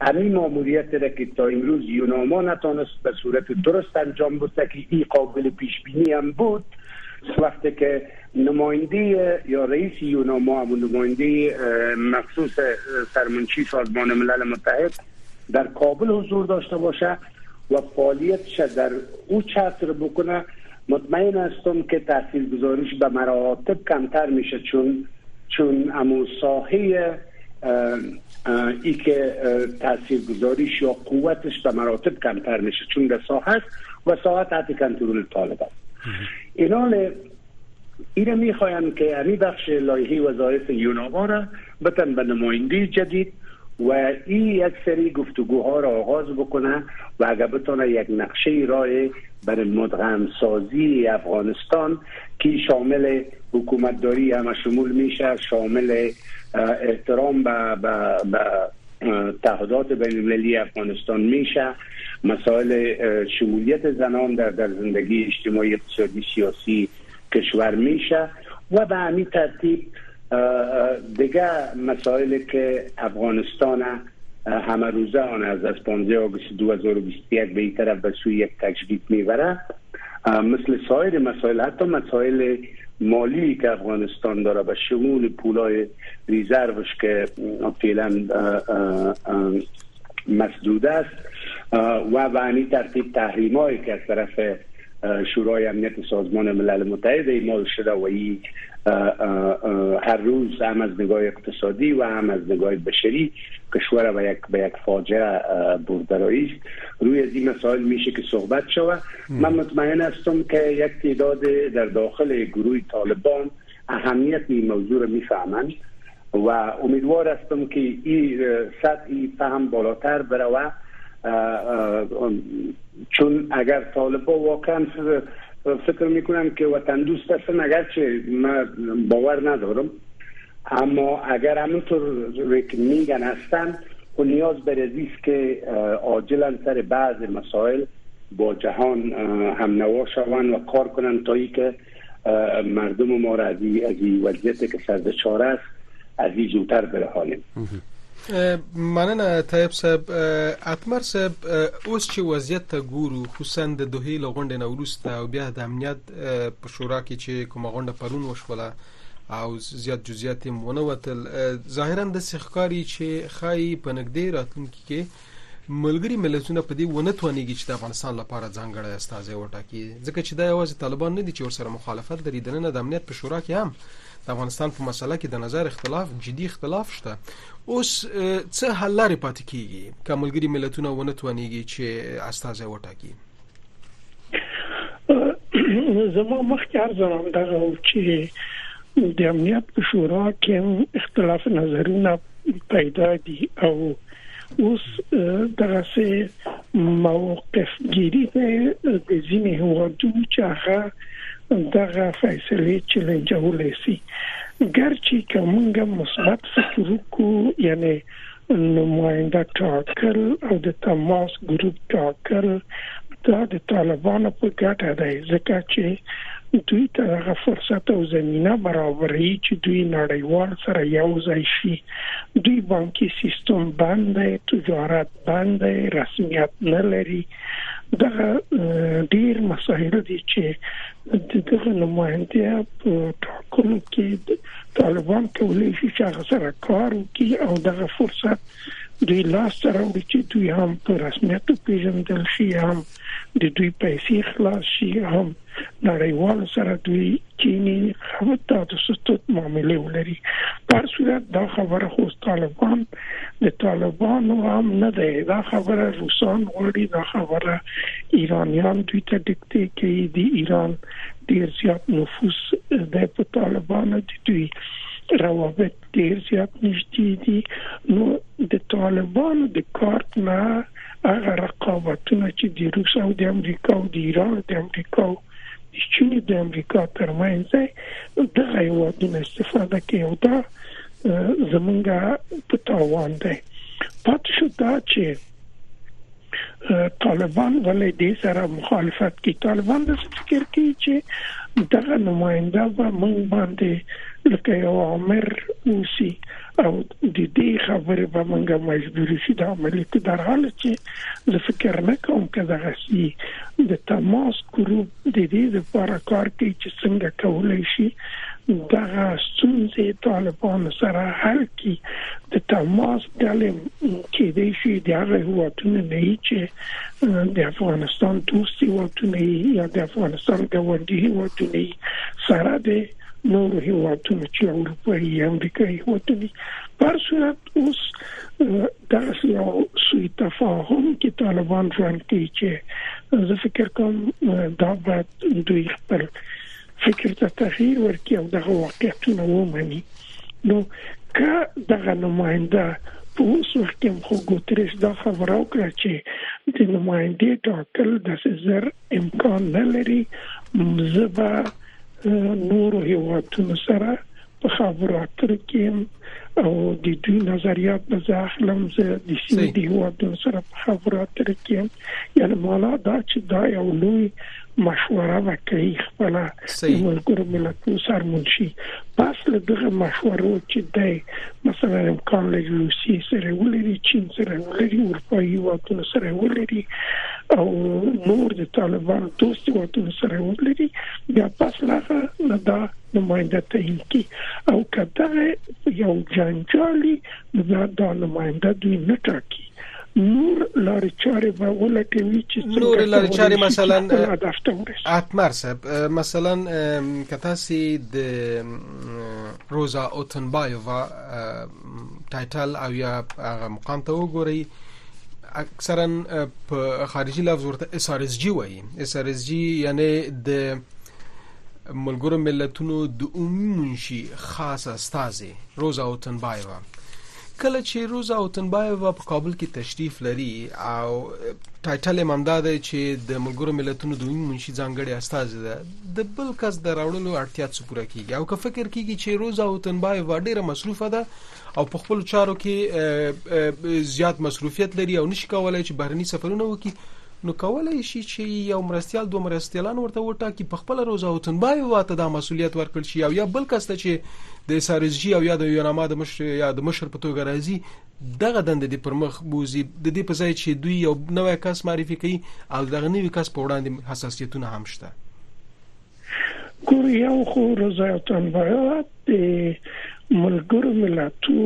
همین ماموریت را که تا امروز یوناما نتانست به صورت درست انجام بده که این قابل پیش بینی هم بود وقتی که نماینده یا رئیس یوناما و نماینده مخصوص سرمنشی سازمان ملل متحد در کابل حضور داشته باشه و فعالیتش در او چتر بکنه مطمئن هستم که تحصیل گذاریش به مراتب کمتر میشه چون چون امو ساحه ای که تاثیر گذاریش یا قوتش به مراتب کمتر میشه چون در ساحه و ساحه تحت کنترل طالب است. اینال این می‌خوایم که امی بخش لایحه وظایف یوناما را بتن به نماینده جدید و این یک سری گفتگوها را آغاز بکنه و اگر بتونه یک نقشه رای برای مدغم سازی افغانستان که شامل حکومتداری هم شمول میشه شامل احترام به تعهدات بین المللی افغانستان میشه. مسائل شمولیت زنان در در زندگی اجتماعی اقتصادی سیاسی کشور میشه. و به همین ترتیب دیگه مسائلی که افغانستان همه روزه آن از از 15 آگوست 2021 به این طرف به سوی یک تجدید می‌بره. مثل سایر مسائل حتی مسائل مالی که افغانستان داره به شمول پولای ریزروش که فعلا مسدود است و به این ترتیب تحریمایی که از طرف شورای امنیت سازمان ملل متحد ایمال شده و ای هر روز هم از نگاه اقتصادی و هم از نگاه بشری کشور به یک به یک فاجعه بردرایی روی از این مسائل میشه که صحبت شود. من مطمئن هستم که یک تعداد در داخل گروه طالبان اهمیت این موضوع رو می‌فهمند و امیدوار هستم که این سطح فهم بالاتر بره چون اگر طالبا واقعا فکر می‌کنم که وطن دوست هستن اگرچه من باور ندارم. اما اگر همونطور که میگن هستن و نیاز به است که عاجلا سر بعض مسائل با جهان هم نوا شوند و کار کنن تا ای که مردم ما را از این وضعیت که سرد است از این زودتر برهانیم
مننه طيب صاحب اتمر صاحب اوس چې وضعیت ته ګورو خصوصا د دوه لغونډه نوروسته او بیا د امنیت په شورا کې چې کومه غونډه پرون وشوله او زیات جزئیات مونه وتل. ظاهرا د سخکاری چې خای په نګدې راتلونکي کې ملګری ملتونه په دې ونه توانېږي چې د افغانستان لپاره ځانګړی استازي وټاکي. ځکه چې دا یوازې طالبان نه دي چې ورسره مخالفت لري د نه د امنیت په شورا کې هم د افغانستان په مسله کې د نظر اختلاف جدي اختلاف شته اوس څه حل لري پاتې کیږي؟ کوملګری ملتونه ونه توانيږي چې استازي وټاکي.
زما مخکې ارزم دغه چې د امنیت په شورا کې اختلاف نظرونه پیدا دي او اوس دغه سه موقف ګيري د ځینې هوادو چې هغه دغه فیصله چیلنجولې سي ګرچې کومه مثبت فکر وکړو یعنی نماینده ټاکل او د تماس ګروپ ټاکل دا د طالبانو په ګټه دی. ځکه چې دوی ته هغه فرصت او زمينه برابرې چې دوی نړیوال سره یو ځای شي. دوی بانکي سیستم باندې تجارت باندې رسمیت نه لري دا ډیر مسایل دي چې دغه نماینده په ټاکنو کې طالبان کولای شي چې هغه سره کار وکړي او دغه فرصت دوی لاس سره وړي چې دوی هم په رسمیت پیژندل شي هم د دوی پیسې خلاص شي هم نړیوال سره دوی چینی خبرته د ستوت معاملې ولري په صورت دا خبره خو طالبان د طالبانو هم نه ده دا خبره روسان غواړي دا خبره ایرانیان دوی ته دکته کوي د ایران ډیر زیات نفوذ د طالبانو دي دوی روابط ډیر زیات نشتی دي نو د طالبانو د کارت نه هغه رقابتونه چې د روس او د امریکا او د ایران د امریکا چین د امریکا ترمنځ د هیوادونو استفاده کوي او دا زمونږه په تاوان دی پات شو دا چې طالبان ولې د سره مخالفت کوي طالبان د فکر کوي چې دغه نماینده به موږ باندې لکه یو امر وسی او د دې خبره به موږ مجبور شي د عملي در حال چې زه فکر نه کوم چې دغه سي د تماس ګروپ د دې لپاره کار کوي چې څنګه کولای شي دغه ستونزې طالبان سره حل کی د تماس ډلې کې د شي د هغه هواتونه نه چې د افغانستان دوستي هواتونه یا د افغانستان ګاونډي هواتونه سره د نور هواتونه چې اروپایي امریکایي هواتونه پر صورت اوس دا یو سوی تفاهم کې طالبان ژوند کوي چې زه فکر کوم دا به دوی خپل فکر ته تغییر ورکړي او دغه واقعیتونه ومني نو که دغه نماینده په اوس وخت کې خو ګوتریس دا خبره وکړه چې د نمائندې ټاکل د سزر امکان نه لري مزبا نور هیوادونو سره په خبرو اترو کې او د دوی نظریات به ځاخلم زه د سیمې د هیوادونو سره په خبرو اترو کې یعنی مالا دا چې دا یو لوی مشوره وکړي خپل ملګرو ملتونو سره منشي پس له دغه مشورو چې دی مثلا امکان لري روسي سره ولري چین سره ولري اروپאי واتونه سره ولري او نور د طالبان دوست واتونه سره ولري. بیا پس له دا نماینده تعیین کی او کله یو جنجالي دا نماینده دوی نه ټاکي نور لارې چارې به ولټوي چې
نور لارې چارې مثلا اتمر صاحب مثلا که تاسې د روزا اوتنبایووا title او یا هغه مقام ته وګورئ اکثرا په خارجي لفظ ورته SRSG وایي. SRSG یعنی د ملګرو ملتونو د عمومي منشي خاصه استازې روزا اوتنبایووا کله چې روزا اوتنبایو په کابل کې تشریف لري او title هم دا دی چې د ملګرو ملتونو د عمومي منشي ځانګړي استازې ده د بل کس د راوړلو اړتیا څه پوره کیږي؟ او که فکر کیږي چې روزا اوتنبایو ډیره مصروفه ده او په خپل چارو کې زیات مصروفیت لري او نشي کولای چې بهرني سفرونه وکړي نو کولای شي چې یو مرستيال دوه مرستيالان ورته وټاکي. په خپل روزا اوتنبایو واته د مسولیت ورکړ شي. او یا بل کس ته چې د SRSG او یا د یوناما د مشر یا د مشر په توګه راځي دغه دند د پرمخ بوزي. د دې په ځای چې دوی یو نوې کس معرفي کوي او دغه نوې کس په وړاندې حساسیتونه هم شته.
ګور یو خو رضایتن بیات د ملګرو ملتو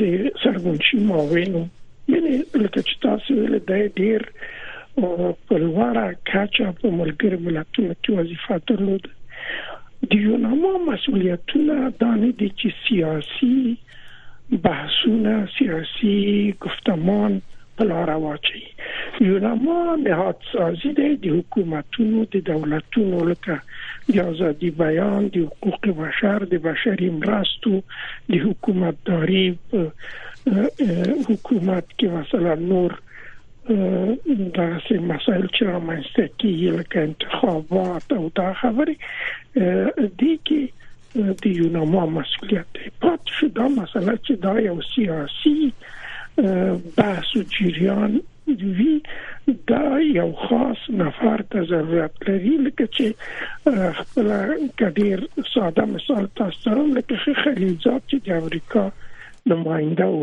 د سرګونشي ماوینو یعنی لکه چې تاسو ویل د ډیر په لوړه کچه په ملګرو ملتو کې وظیفه درلوده د یوناما مسولیتونه دا نه دي چې سیاسي بحثونه سیاسي گفتمان په لار واچي یوناما نهاد سازي د حکومتونو د دولتونو لکه د ازادي بیان د حقوق بشر د بشري مرستو د حکومتداري حکومت کې مثلا نور دا سه مسایل چې رامنځته کیږي لکه انتخابات او دا خبرې دي کې د یوناما مسولیت دی. پات شو دا مسله چې دا یو سیاسي بحث او جریان وی دا یو خاص نفر ته ضرورت لري لکه چې خپل کډیر ساده مثال تاسو لکه خلیلزاد چې د امریکا نماینده او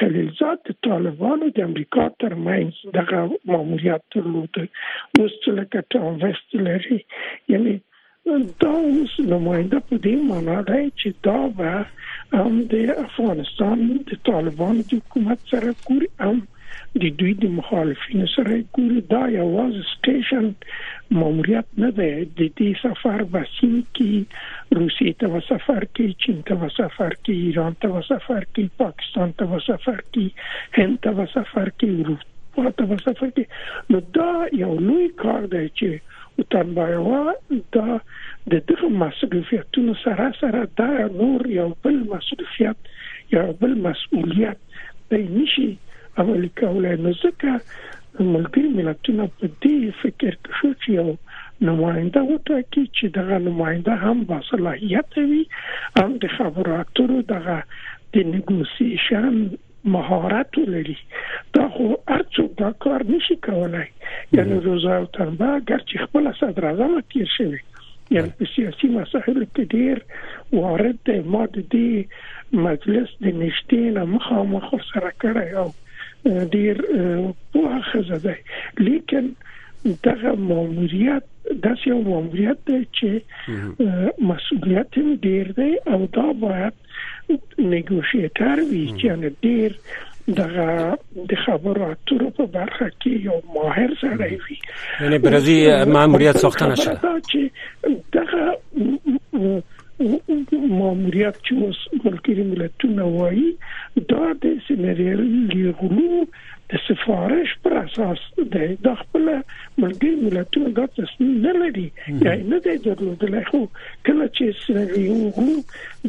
خلیلزاد د طالبانو د امریکا ترمنځ دغه ماموریت درلود. اوس چې لکه ټام وست لري. یعنی دا اوس نماینده په دې معنی دی چې دا به هم د افغانستان د طالبانو د حکومت سره ګوري هم د دوی د مخالفینو سره ګوري. دا یوازې سټیشن ماموریت نه دی. د دې سفر بسیم کې روسي ته سفر کې چین ته سفر کې ایران ته سفر کې پاکستان ته سفر کې هند ته سفر کې اروپا ته سفر کې نو دا یو لوی کار دی چې وطن بایوا دا د دغه مسؤلیتونو سره سره دا نور یو بل مسؤلیت یو بل مسؤلیت دی. نشي عملي کولای نو ځکه ملګری ملتونه په دې فکر کې شو چې یو نماینده وټاکي چې دغه نماینده هم با صلاحیت وي هم د خبرو اترو دغه د نیګوسیشن مهارت لري دا خو ارڅو دا کار نشي کولای یعنی روزا او تنبا اگر چې خپل صدر اعظم تیر شوی یعنی په سیاسي مسایلو کې ډیر وارد دی ما د دې مجلس د نشټین مخامخ سره کړی او ډیر په خزه ده لیکن دغه ماموریت د یو ماموریت دی چې مسؤلیت ډیر دی او دا باید نیګوشیټر وي. چې ډیر دغه د خبرو اترو په برخه کې یو ماهر سره وي.
یعنی برازي ماموریت ساخته نشه
چې دغه ماموریت چې اوس ملګری ملتونه وایي دا د سنریل غلو د سفارش پر اساس د د خپل ملګری ملتونو د تصمیم نه لري. یا نه دی درلودل خو کله چې سنریل غلو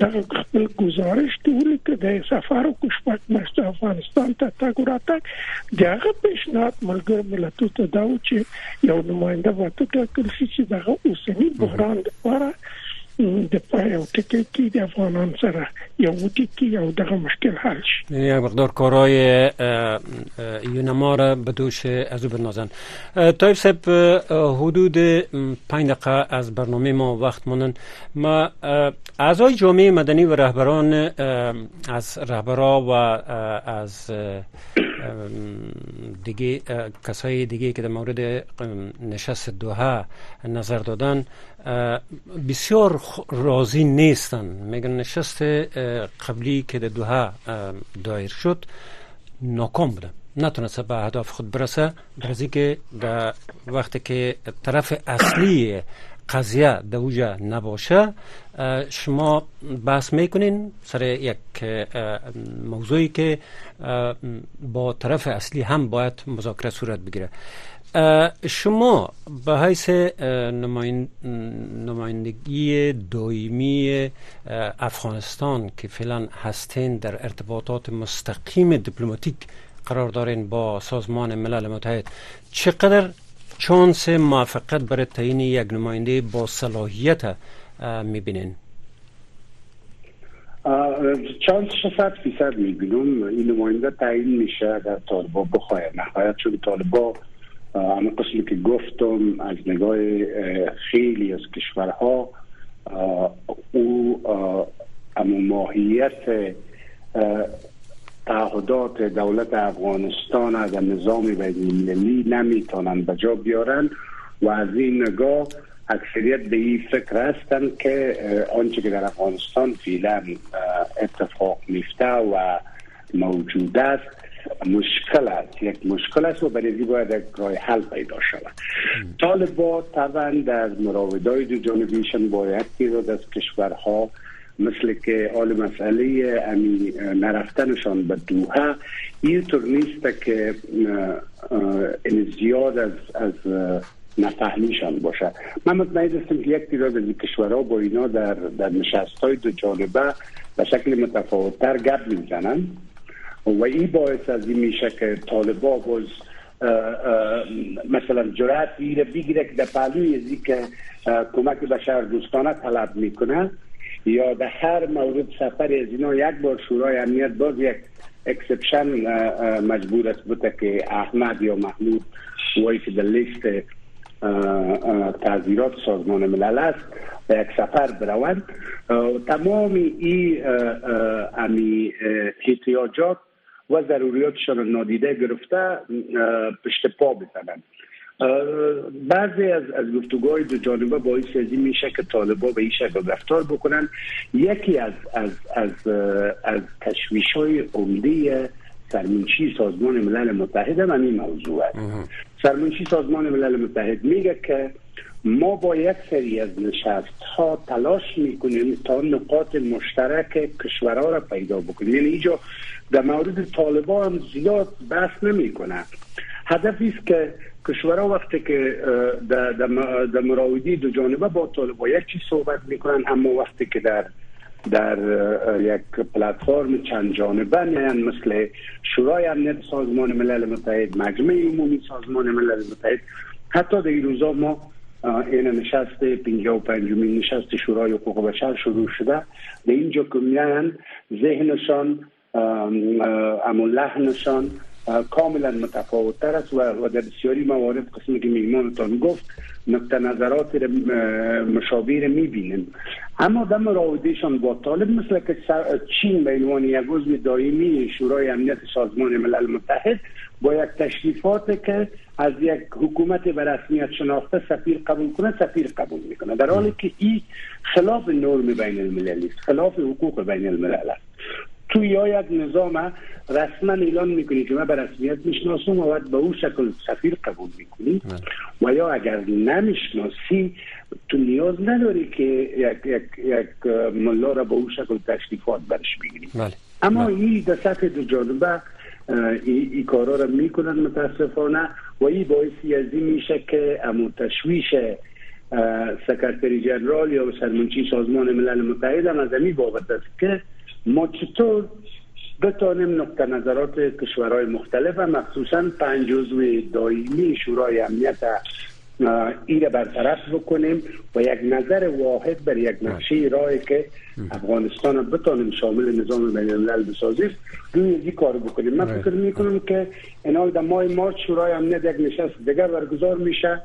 د خپل گزارش ټول کې د سفارو کوشپک مشت افغانستان ته تاګ راته دغه پیشنهاد ملګری ملتونو ته دا و چې یو نماینده وته ټاکل شي چې دغه اوسنی بحران لپاره د پایو ټکی کې د افغانان سره یو ټکی یو دغه مشکل حل شي.
یعنی یک مقدار کارهای یونما را از او بنازن طایب صاحب حدود پنج دقیقه از برنامه ما وقت مانن ما اعضای جامعه مدنی و رهبران از رهبرا و از دیگه کسای دیگه که در مورد نشست دوها نظر دادن بسیار راضی نیستن. میگن نشست قبلی که در دوها دایر شد ناکام بوده نتونسته به اهداف خود برسه. برزی که در وقتی که طرف اصلی قضیه در اوجا نباشه شما بحث می‌کنین سر یک موضوعی که با طرف اصلی هم باید مذاکره صورت بگیره. شما به حیث نمایندگی دائمی افغانستان که فعلا هستین در ارتباطات مستقیم دیپلماتیک قرار دارین با سازمان ملل متحد چقدر چانس موفقیت برای تعیین یک نماینده با صلاحیت می‌بینین.
چانس صد فیصد می‌بینم این نماینده تعیین میشه در طالبا بخواه نهایت چون طالبا اما قسمی که گفتم از نگاه خیلی از کشورها او اما ماهیت تعهدات دولت افغانستان از نظام بین المللی نمی‌تونن به بیارن و از این نگاه اکثریت به این فکر هستند که آنچه که در افغانستان فعلا اتفاق میفته و موجود است مشکل است. یک مشکل است و برای باید یک راه حل پیدا شود. طالبا طبعا در مراودای دو جانبیشن باید تعداد از کشورها مثل که آل مسئله امی نرفتنشان به دوها اینطور نیست که زیاد از از نفهمیشان باشه. من مطمئن هستم که یک تعداد از کشورها با اینا در در نشست های دو جانبه به شکل متفاوتتر گپ می‌زنن. و این باعث از این میشه که طالبا باز مثلا جرأت میره بگیره که در پهلوی که کمک بشر دوستانه طلب می‌کنه. یا در هر مورد سفر از اینا یک بار شورای امنیت باز یک exception مجبور است بوده که احمد یا محمود وای که در لیست تعزیرات سازمان ملل است و یک سفر بروند. تمام این امی احتیاجات و ضروریاتشان نادیده گرفته پشت پا بزنند. بعضی از از گفتگوهای دو جانبه باعث از این میشه که طالبا به این شکل رفتار بکنن. یکی از از از از تشویش های عمده سرمنشی سازمان ملل متحد هم این موضوع است. سرمنشی سازمان ملل متحد میگه که ما با یک سری از نشست ها تلاش می‌کنیم تا نقاط مشترک کشورها را پیدا بکنیم. یعنی اینجا در مورد طالبان هم زیاد بحث نمی‌کنه. هدفی است که کشورها وقتی که در مراودی دو جانبه با طالبا یک چیز صحبت می‌کنن اما وقتی که در در یک پلتفرم چند جانبه میان مثل شورای امنیت سازمان ملل متحد مجمع عمومی سازمان ملل متحد حتی در این روزا ما این نشست 55 مین نشست شورای حقوق بشر شروع شده. به اینجا که ذهنشان اما لحنشان کاملا متفاوت است و در بسیاری موارد قسمی که میمانتان گفت نقطه نظرات مشابه می‌بینیم. اما در مراودهشان با طالب مثل که چین به عنوان یک عضو دائمی شورای امنیت سازمان ملل متحد با یک تشریفات که از یک حکومت به رسمیت شناخته سفیر قبول کنه سفیر قبول می‌کنه. در حالی که این خلاف نرم بین المللی است خلاف حقوق بین الملل است. تو یا یک نظام رسما اعلان می‌کنی که من به رسمیت می‌شناسم و باید به او شکل سفیر قبول می‌کنی و یا اگر نمی‌شناسی تو نیاز نداری که یک, یک, یک ملا را به او شکل تشریفات برش بگیری بله. اما بله. این در سطح دو جانبه ای, ای کارا را می‌کنن متاسفانه و این باعثی از این میشه که امو تشویش سکرتری جنرال یا سرمنچی سازمان ملل متحد هم از این بابت است که ما چطور بتانیم نقطه نظرات کشورهای مختلف و مخصوصا پنج عضو دائمی شورای امنیت را برطرف بکنیم و یک نظر واحد بر یک نقشه راهی که افغانستان بتانیم شامل نظام بین الملل بسازیم روی این کار بکنیم. من فکر می‌کنم که اینال در ماه مارچ شورای امنیت یک نشست دیگر برگزار میشه.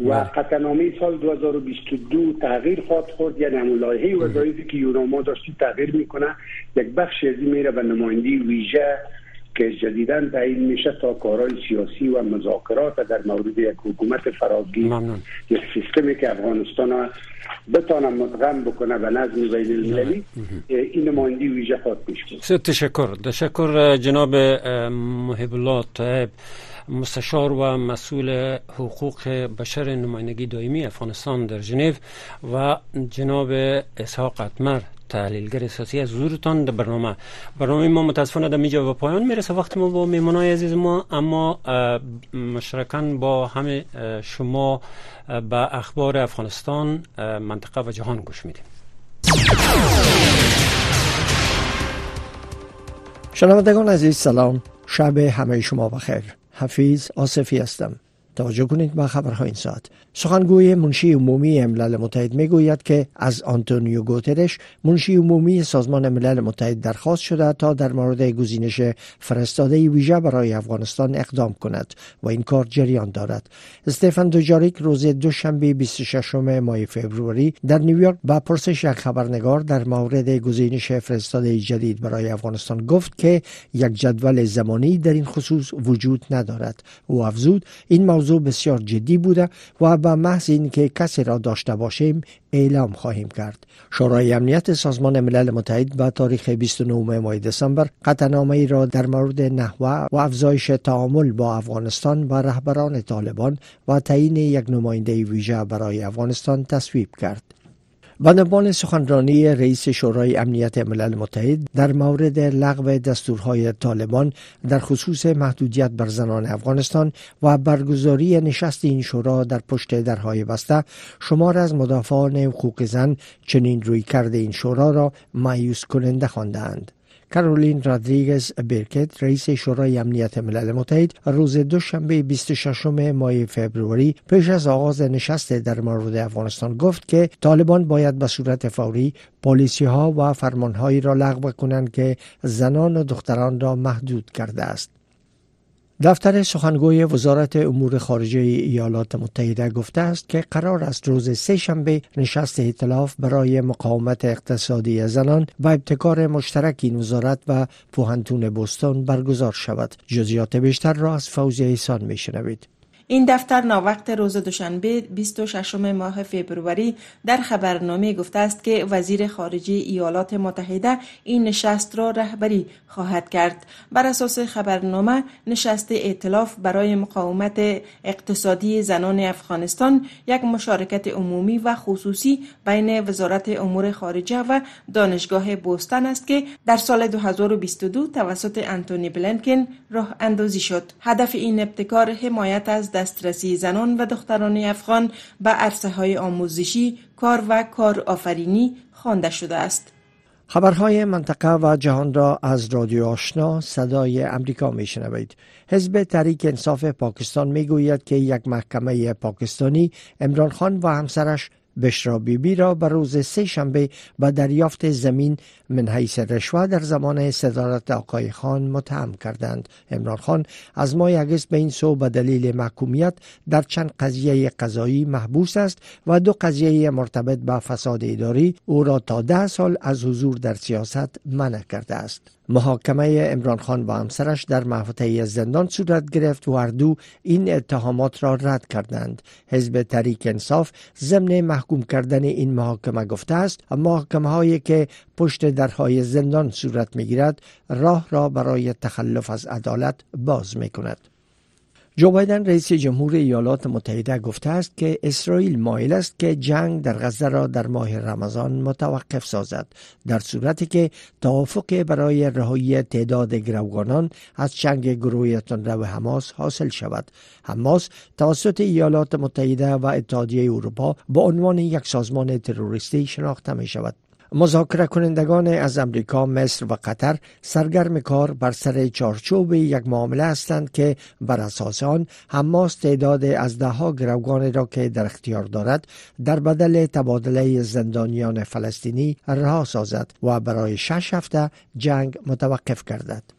و بله. قطعنامه سال 2022 تغییر خواهد خورد. یعنی همون لایحه وظایفی که یوناما داشتی تغییر می‌کنه یک بخش از این میره به نمایندی ویژه که جدیدا تعیین میشه تا کارهای سیاسی و مذاکرات در مورد یک حکومت فراگیر. یک سیستمی که افغانستان بتانه مدغم بکنه به نظم بین المللی. این نمایندی ویژه خواهد پیش
تشکر. تشکر جناب محب الله مستشار و مسئول حقوق بشر نمایندگی دائمی افغانستان در ژنو و جناب اسحاق اتمر تحلیلگر اساسی از حضورتان در برنامه. برنامه ما متاسفانه در میجا و پایان می‌رسه. وقت ما با میمانای عزیز ما اما مشترکان با همه شما به اخبار افغانستان منطقه و جهان گوش میدیم.
شنوندگان عزیز سلام. شب همه شما بخیر. حفیظ آصفی هستم. توجه کنید به خبرهای این ساعت. سخنگوی منشی عمومی ملل متحد می گوید که از آنتونیو گوترش منشی عمومی سازمان ملل متحد درخواست شده تا در مورد گزینش فرستاده ویژه برای افغانستان اقدام کند و این کار جریان دارد. استفان دوجاریک روز دوشنبه 26 ماه فوریه در نیویورک با پرسش یک خبرنگار در مورد گزینش فرستاده جدید برای افغانستان گفت که یک جدول زمانی در این خصوص وجود ندارد. او افزود این موضوع بسیار جدی بوده و به محض اینکه کسی را داشته باشیم اعلام خواهیم کرد. شورای امنیت سازمان ملل متحد به تاریخ 29 ماه دسامبر قطعنامه ای را در مورد نحوه و افزایش تعامل با افغانستان و رهبران طالبان و تعیین یک نماینده ویژه برای افغانستان تصویب کرد. بندبان سخنرانی رئیس شورای امنیت ملل متحد در مورد لغو دستورهای طالبان در خصوص محدودیت بر زنان افغانستان و برگزاری نشست این شورا در پشت درهای بسته شمار از مدافعان حقوق زن چنین روی کرده این شورا را مایوس کننده خواندند. کارولین رادریگز برکت رئیس شورای امنیت ملل متحد روز دوشنبه 26 ماه فوریه پیش از آغاز نشست در مورد افغانستان گفت که طالبان باید به صورت فوری پالیسی ها و فرمان هایی را لغو کنند که زنان و دختران را محدود کرده است. دفتر سخنگوی وزارت امور خارجه ایالات متحده گفته است که قرار است روز سه شنبه نشست ائتلاف برای مقاومت اقتصادی زنان و ابتکار مشترک این وزارت و پوهنتون بوستون برگزار شود. جزیات بیشتر را از فوزی ایسان می شنوید.
این دفتر ناوقت روز دوشنبه 26 ماه فبروری در خبرنامه گفته است که وزیر خارجه ایالات متحده این نشست را رهبری خواهد کرد. بر اساس خبرنامه نشست ائتلاف برای مقاومت اقتصادی زنان افغانستان یک مشارکت عمومی و خصوصی بین وزارت امور خارجه و دانشگاه بوستن است که در سال 2022 توسط انتونی بلنکن راه اندازی شد. هدف این ابتکار حمایت از دسترسی زنان و دختران افغان به عرصه های آموزشی، کار و کار آفرینی خوانده شده است.
خبرهای منطقه و جهان را از رادیو آشنا صدای امریکا می شنوید. حزب تحریک انصاف پاکستان می گوید که یک محکمه پاکستانی امران خان و همسرش بشرا بیبی را به روز سه شنبه به دریافت زمین من حیث رشوه در زمان صدارت آقای خان متهم کردند. امران خان از ماه اگست به این سو به دلیل محکومیت در چند قضیه قضایی محبوس است و دو قضیه مرتبط به فساد اداری او را تا ده سال از حضور در سیاست منع کرده است. محاکمه امران خان و همسرش در محوطه زندان صورت گرفت و هر این اتهامات را رد کردند. حزب تحریک انصاف ضمن محکوم کردن این محاکمه گفته است محاکمه هایی که پشت درهای زندان صورت می گیرد راه را برای تخلف از عدالت باز می کند جو بایدن رئیس جمهور ایالات متحده گفته است که اسرائیل مایل است که جنگ در غزه را در ماه رمضان متوقف سازد در صورتی که توافق برای رهایی تعداد گروگانان از جنگ گروه تندرو حماس حاصل شود. حماس توسط ایالات متحده و اتحادیه اروپا به عنوان یک سازمان تروریستی شناخته می شود مذاکره کنندگان از امریکا، مصر و قطر سرگرم کار بر سر چارچوب یک معامله هستند که بر اساس آن حماس تعداد از دهها گروگان را که در اختیار دارد در بدل تبادله زندانیان فلسطینی رها سازد و برای شش هفته جنگ متوقف گردد.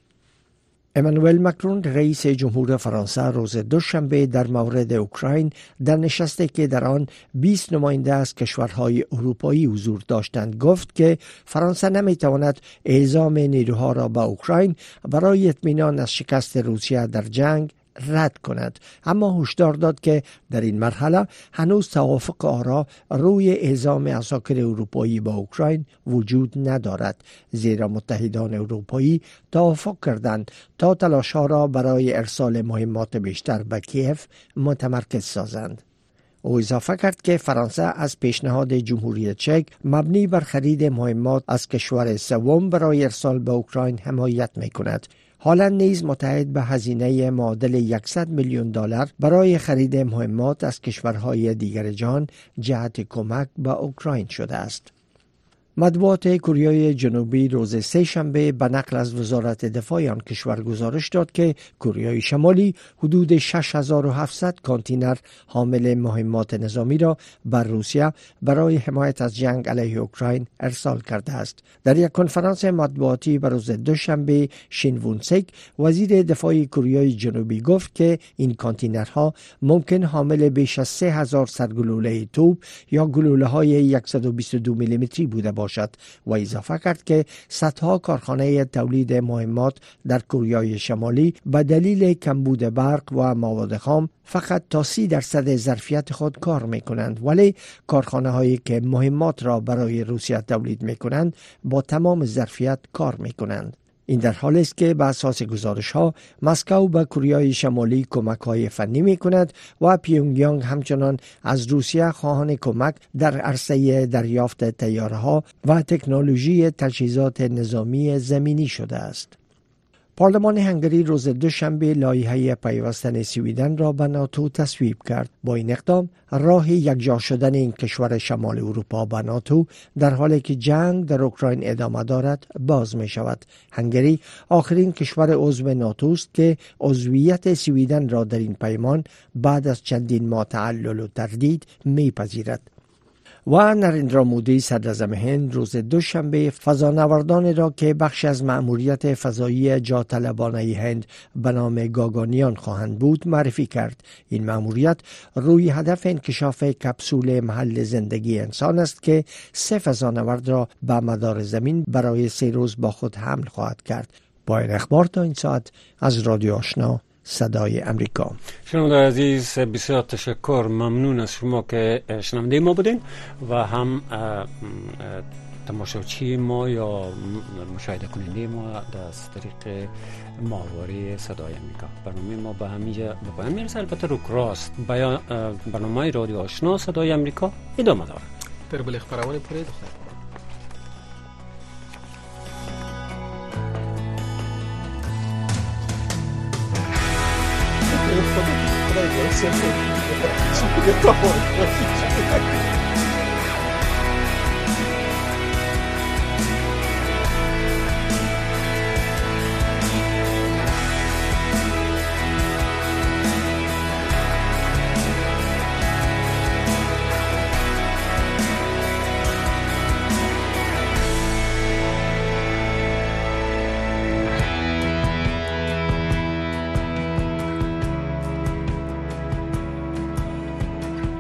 امانوئل مکرون رئیس جمهور فرانسه روز دوشنبه در مورد اوکراین در نشستی که در آن 20 نماینده از کشورهای اروپایی حضور داشتند گفت که فرانسه نمی‌تواند اعزام نیروها را به اوکراین برای اطمینان از شکست روسیه در جنگ رد کند. اما هشدار داد که در این مرحله هنوز توافق آرا روی اعزام اساکر اروپایی با اوکراین وجود ندارد. زیرا متحدان اروپایی توافق کردند تا تلاشها را برای ارسال مهمات بیشتر به کیف متمرکز سازند. او اضافه کرد که فرانسه از پیشنهاد جمهوری چک مبنی بر خرید مهمات از کشور سوم برای ارسال به اوکراین حمایت می کند هالند نیز متحد به هزینه معادل 100 میلیون دلار برای خرید مهمات از کشورهای دیگر جهان جهت کمک به اوکراین شده است. مطبوعات کوریای جنوبی روز سه شنبه به نقل از وزارت دفاع آن کشور گزارش داد که کوریای شمالی حدود 6700 کانتینر حامل مهمات نظامی را بر روسیه برای حمایت از جنگ علیه اوکراین ارسال کرده است. در یک کنفرانس مطبوعاتی بر روز دوشنبه شین وونسک وزیر دفاع کوریای جنوبی گفت که این کانتینرها ممکن حامل بیش از 3000 سرگلوله توپ یا گلوله های 122 میلیمتری بوده باشد باشد و اضافه کرد که صدها کارخانه تولید مهمات در کوریای شمالی به دلیل کمبود برق و مواد خام فقط تا سی درصد ظرفیت خود کار می کنند ولی کارخانه هایی که مهمات را برای روسیه تولید می کنند با تمام ظرفیت کار می کنند. این در حالی است که به اساس گزارش ها مسکو به کوریای شمالی کمک های فنی می کند و پیونگیانگ همچنان از روسیه خواهان کمک در عرصه دریافت تیاره ها و تکنولوژی تجهیزات نظامی زمینی شده است. پارلمان هنگری روز دوشنبه لایحه پیوستن سویدن را به ناتو تصویب کرد. با این اقدام راه یکجا شدن این کشور شمال اروپا به ناتو در حالی که جنگ در اوکراین ادامه دارد باز می شود هنگری آخرین کشور عضو ناتو است که عضویت سویدن را در این پیمان بعد از چندین ماه تعلل و تردید میپذیرد. و نریندرا مودی صدر هند روز دوشنبه فضانوردان را که بخش از مأموریت فضایی جا طلبانه هند به نام گاگانیان خواهند بود معرفی کرد. این مأموریت روی هدف انکشاف کپسول محل زندگی انسان است که سه فضانورد را به مدار زمین برای سه روز با خود حمل خواهد کرد. با این اخبار تا این ساعت از رادیو آشنا. صدای امریکا.
شنونده عزیز بسیار تشکر. ممنون از شما که شنونده ما بودین و هم تماشاچی ما یا مشاهده کننده ما از طریق ماهواره صدای امریکا. برنامه ما به همینجا به پایان می‌رسه. البته رو کراست برنامه رادیو آشنا صدای امریکا ادامه داره
در eu falei, peraí, deve eu essa aqui. Eu tô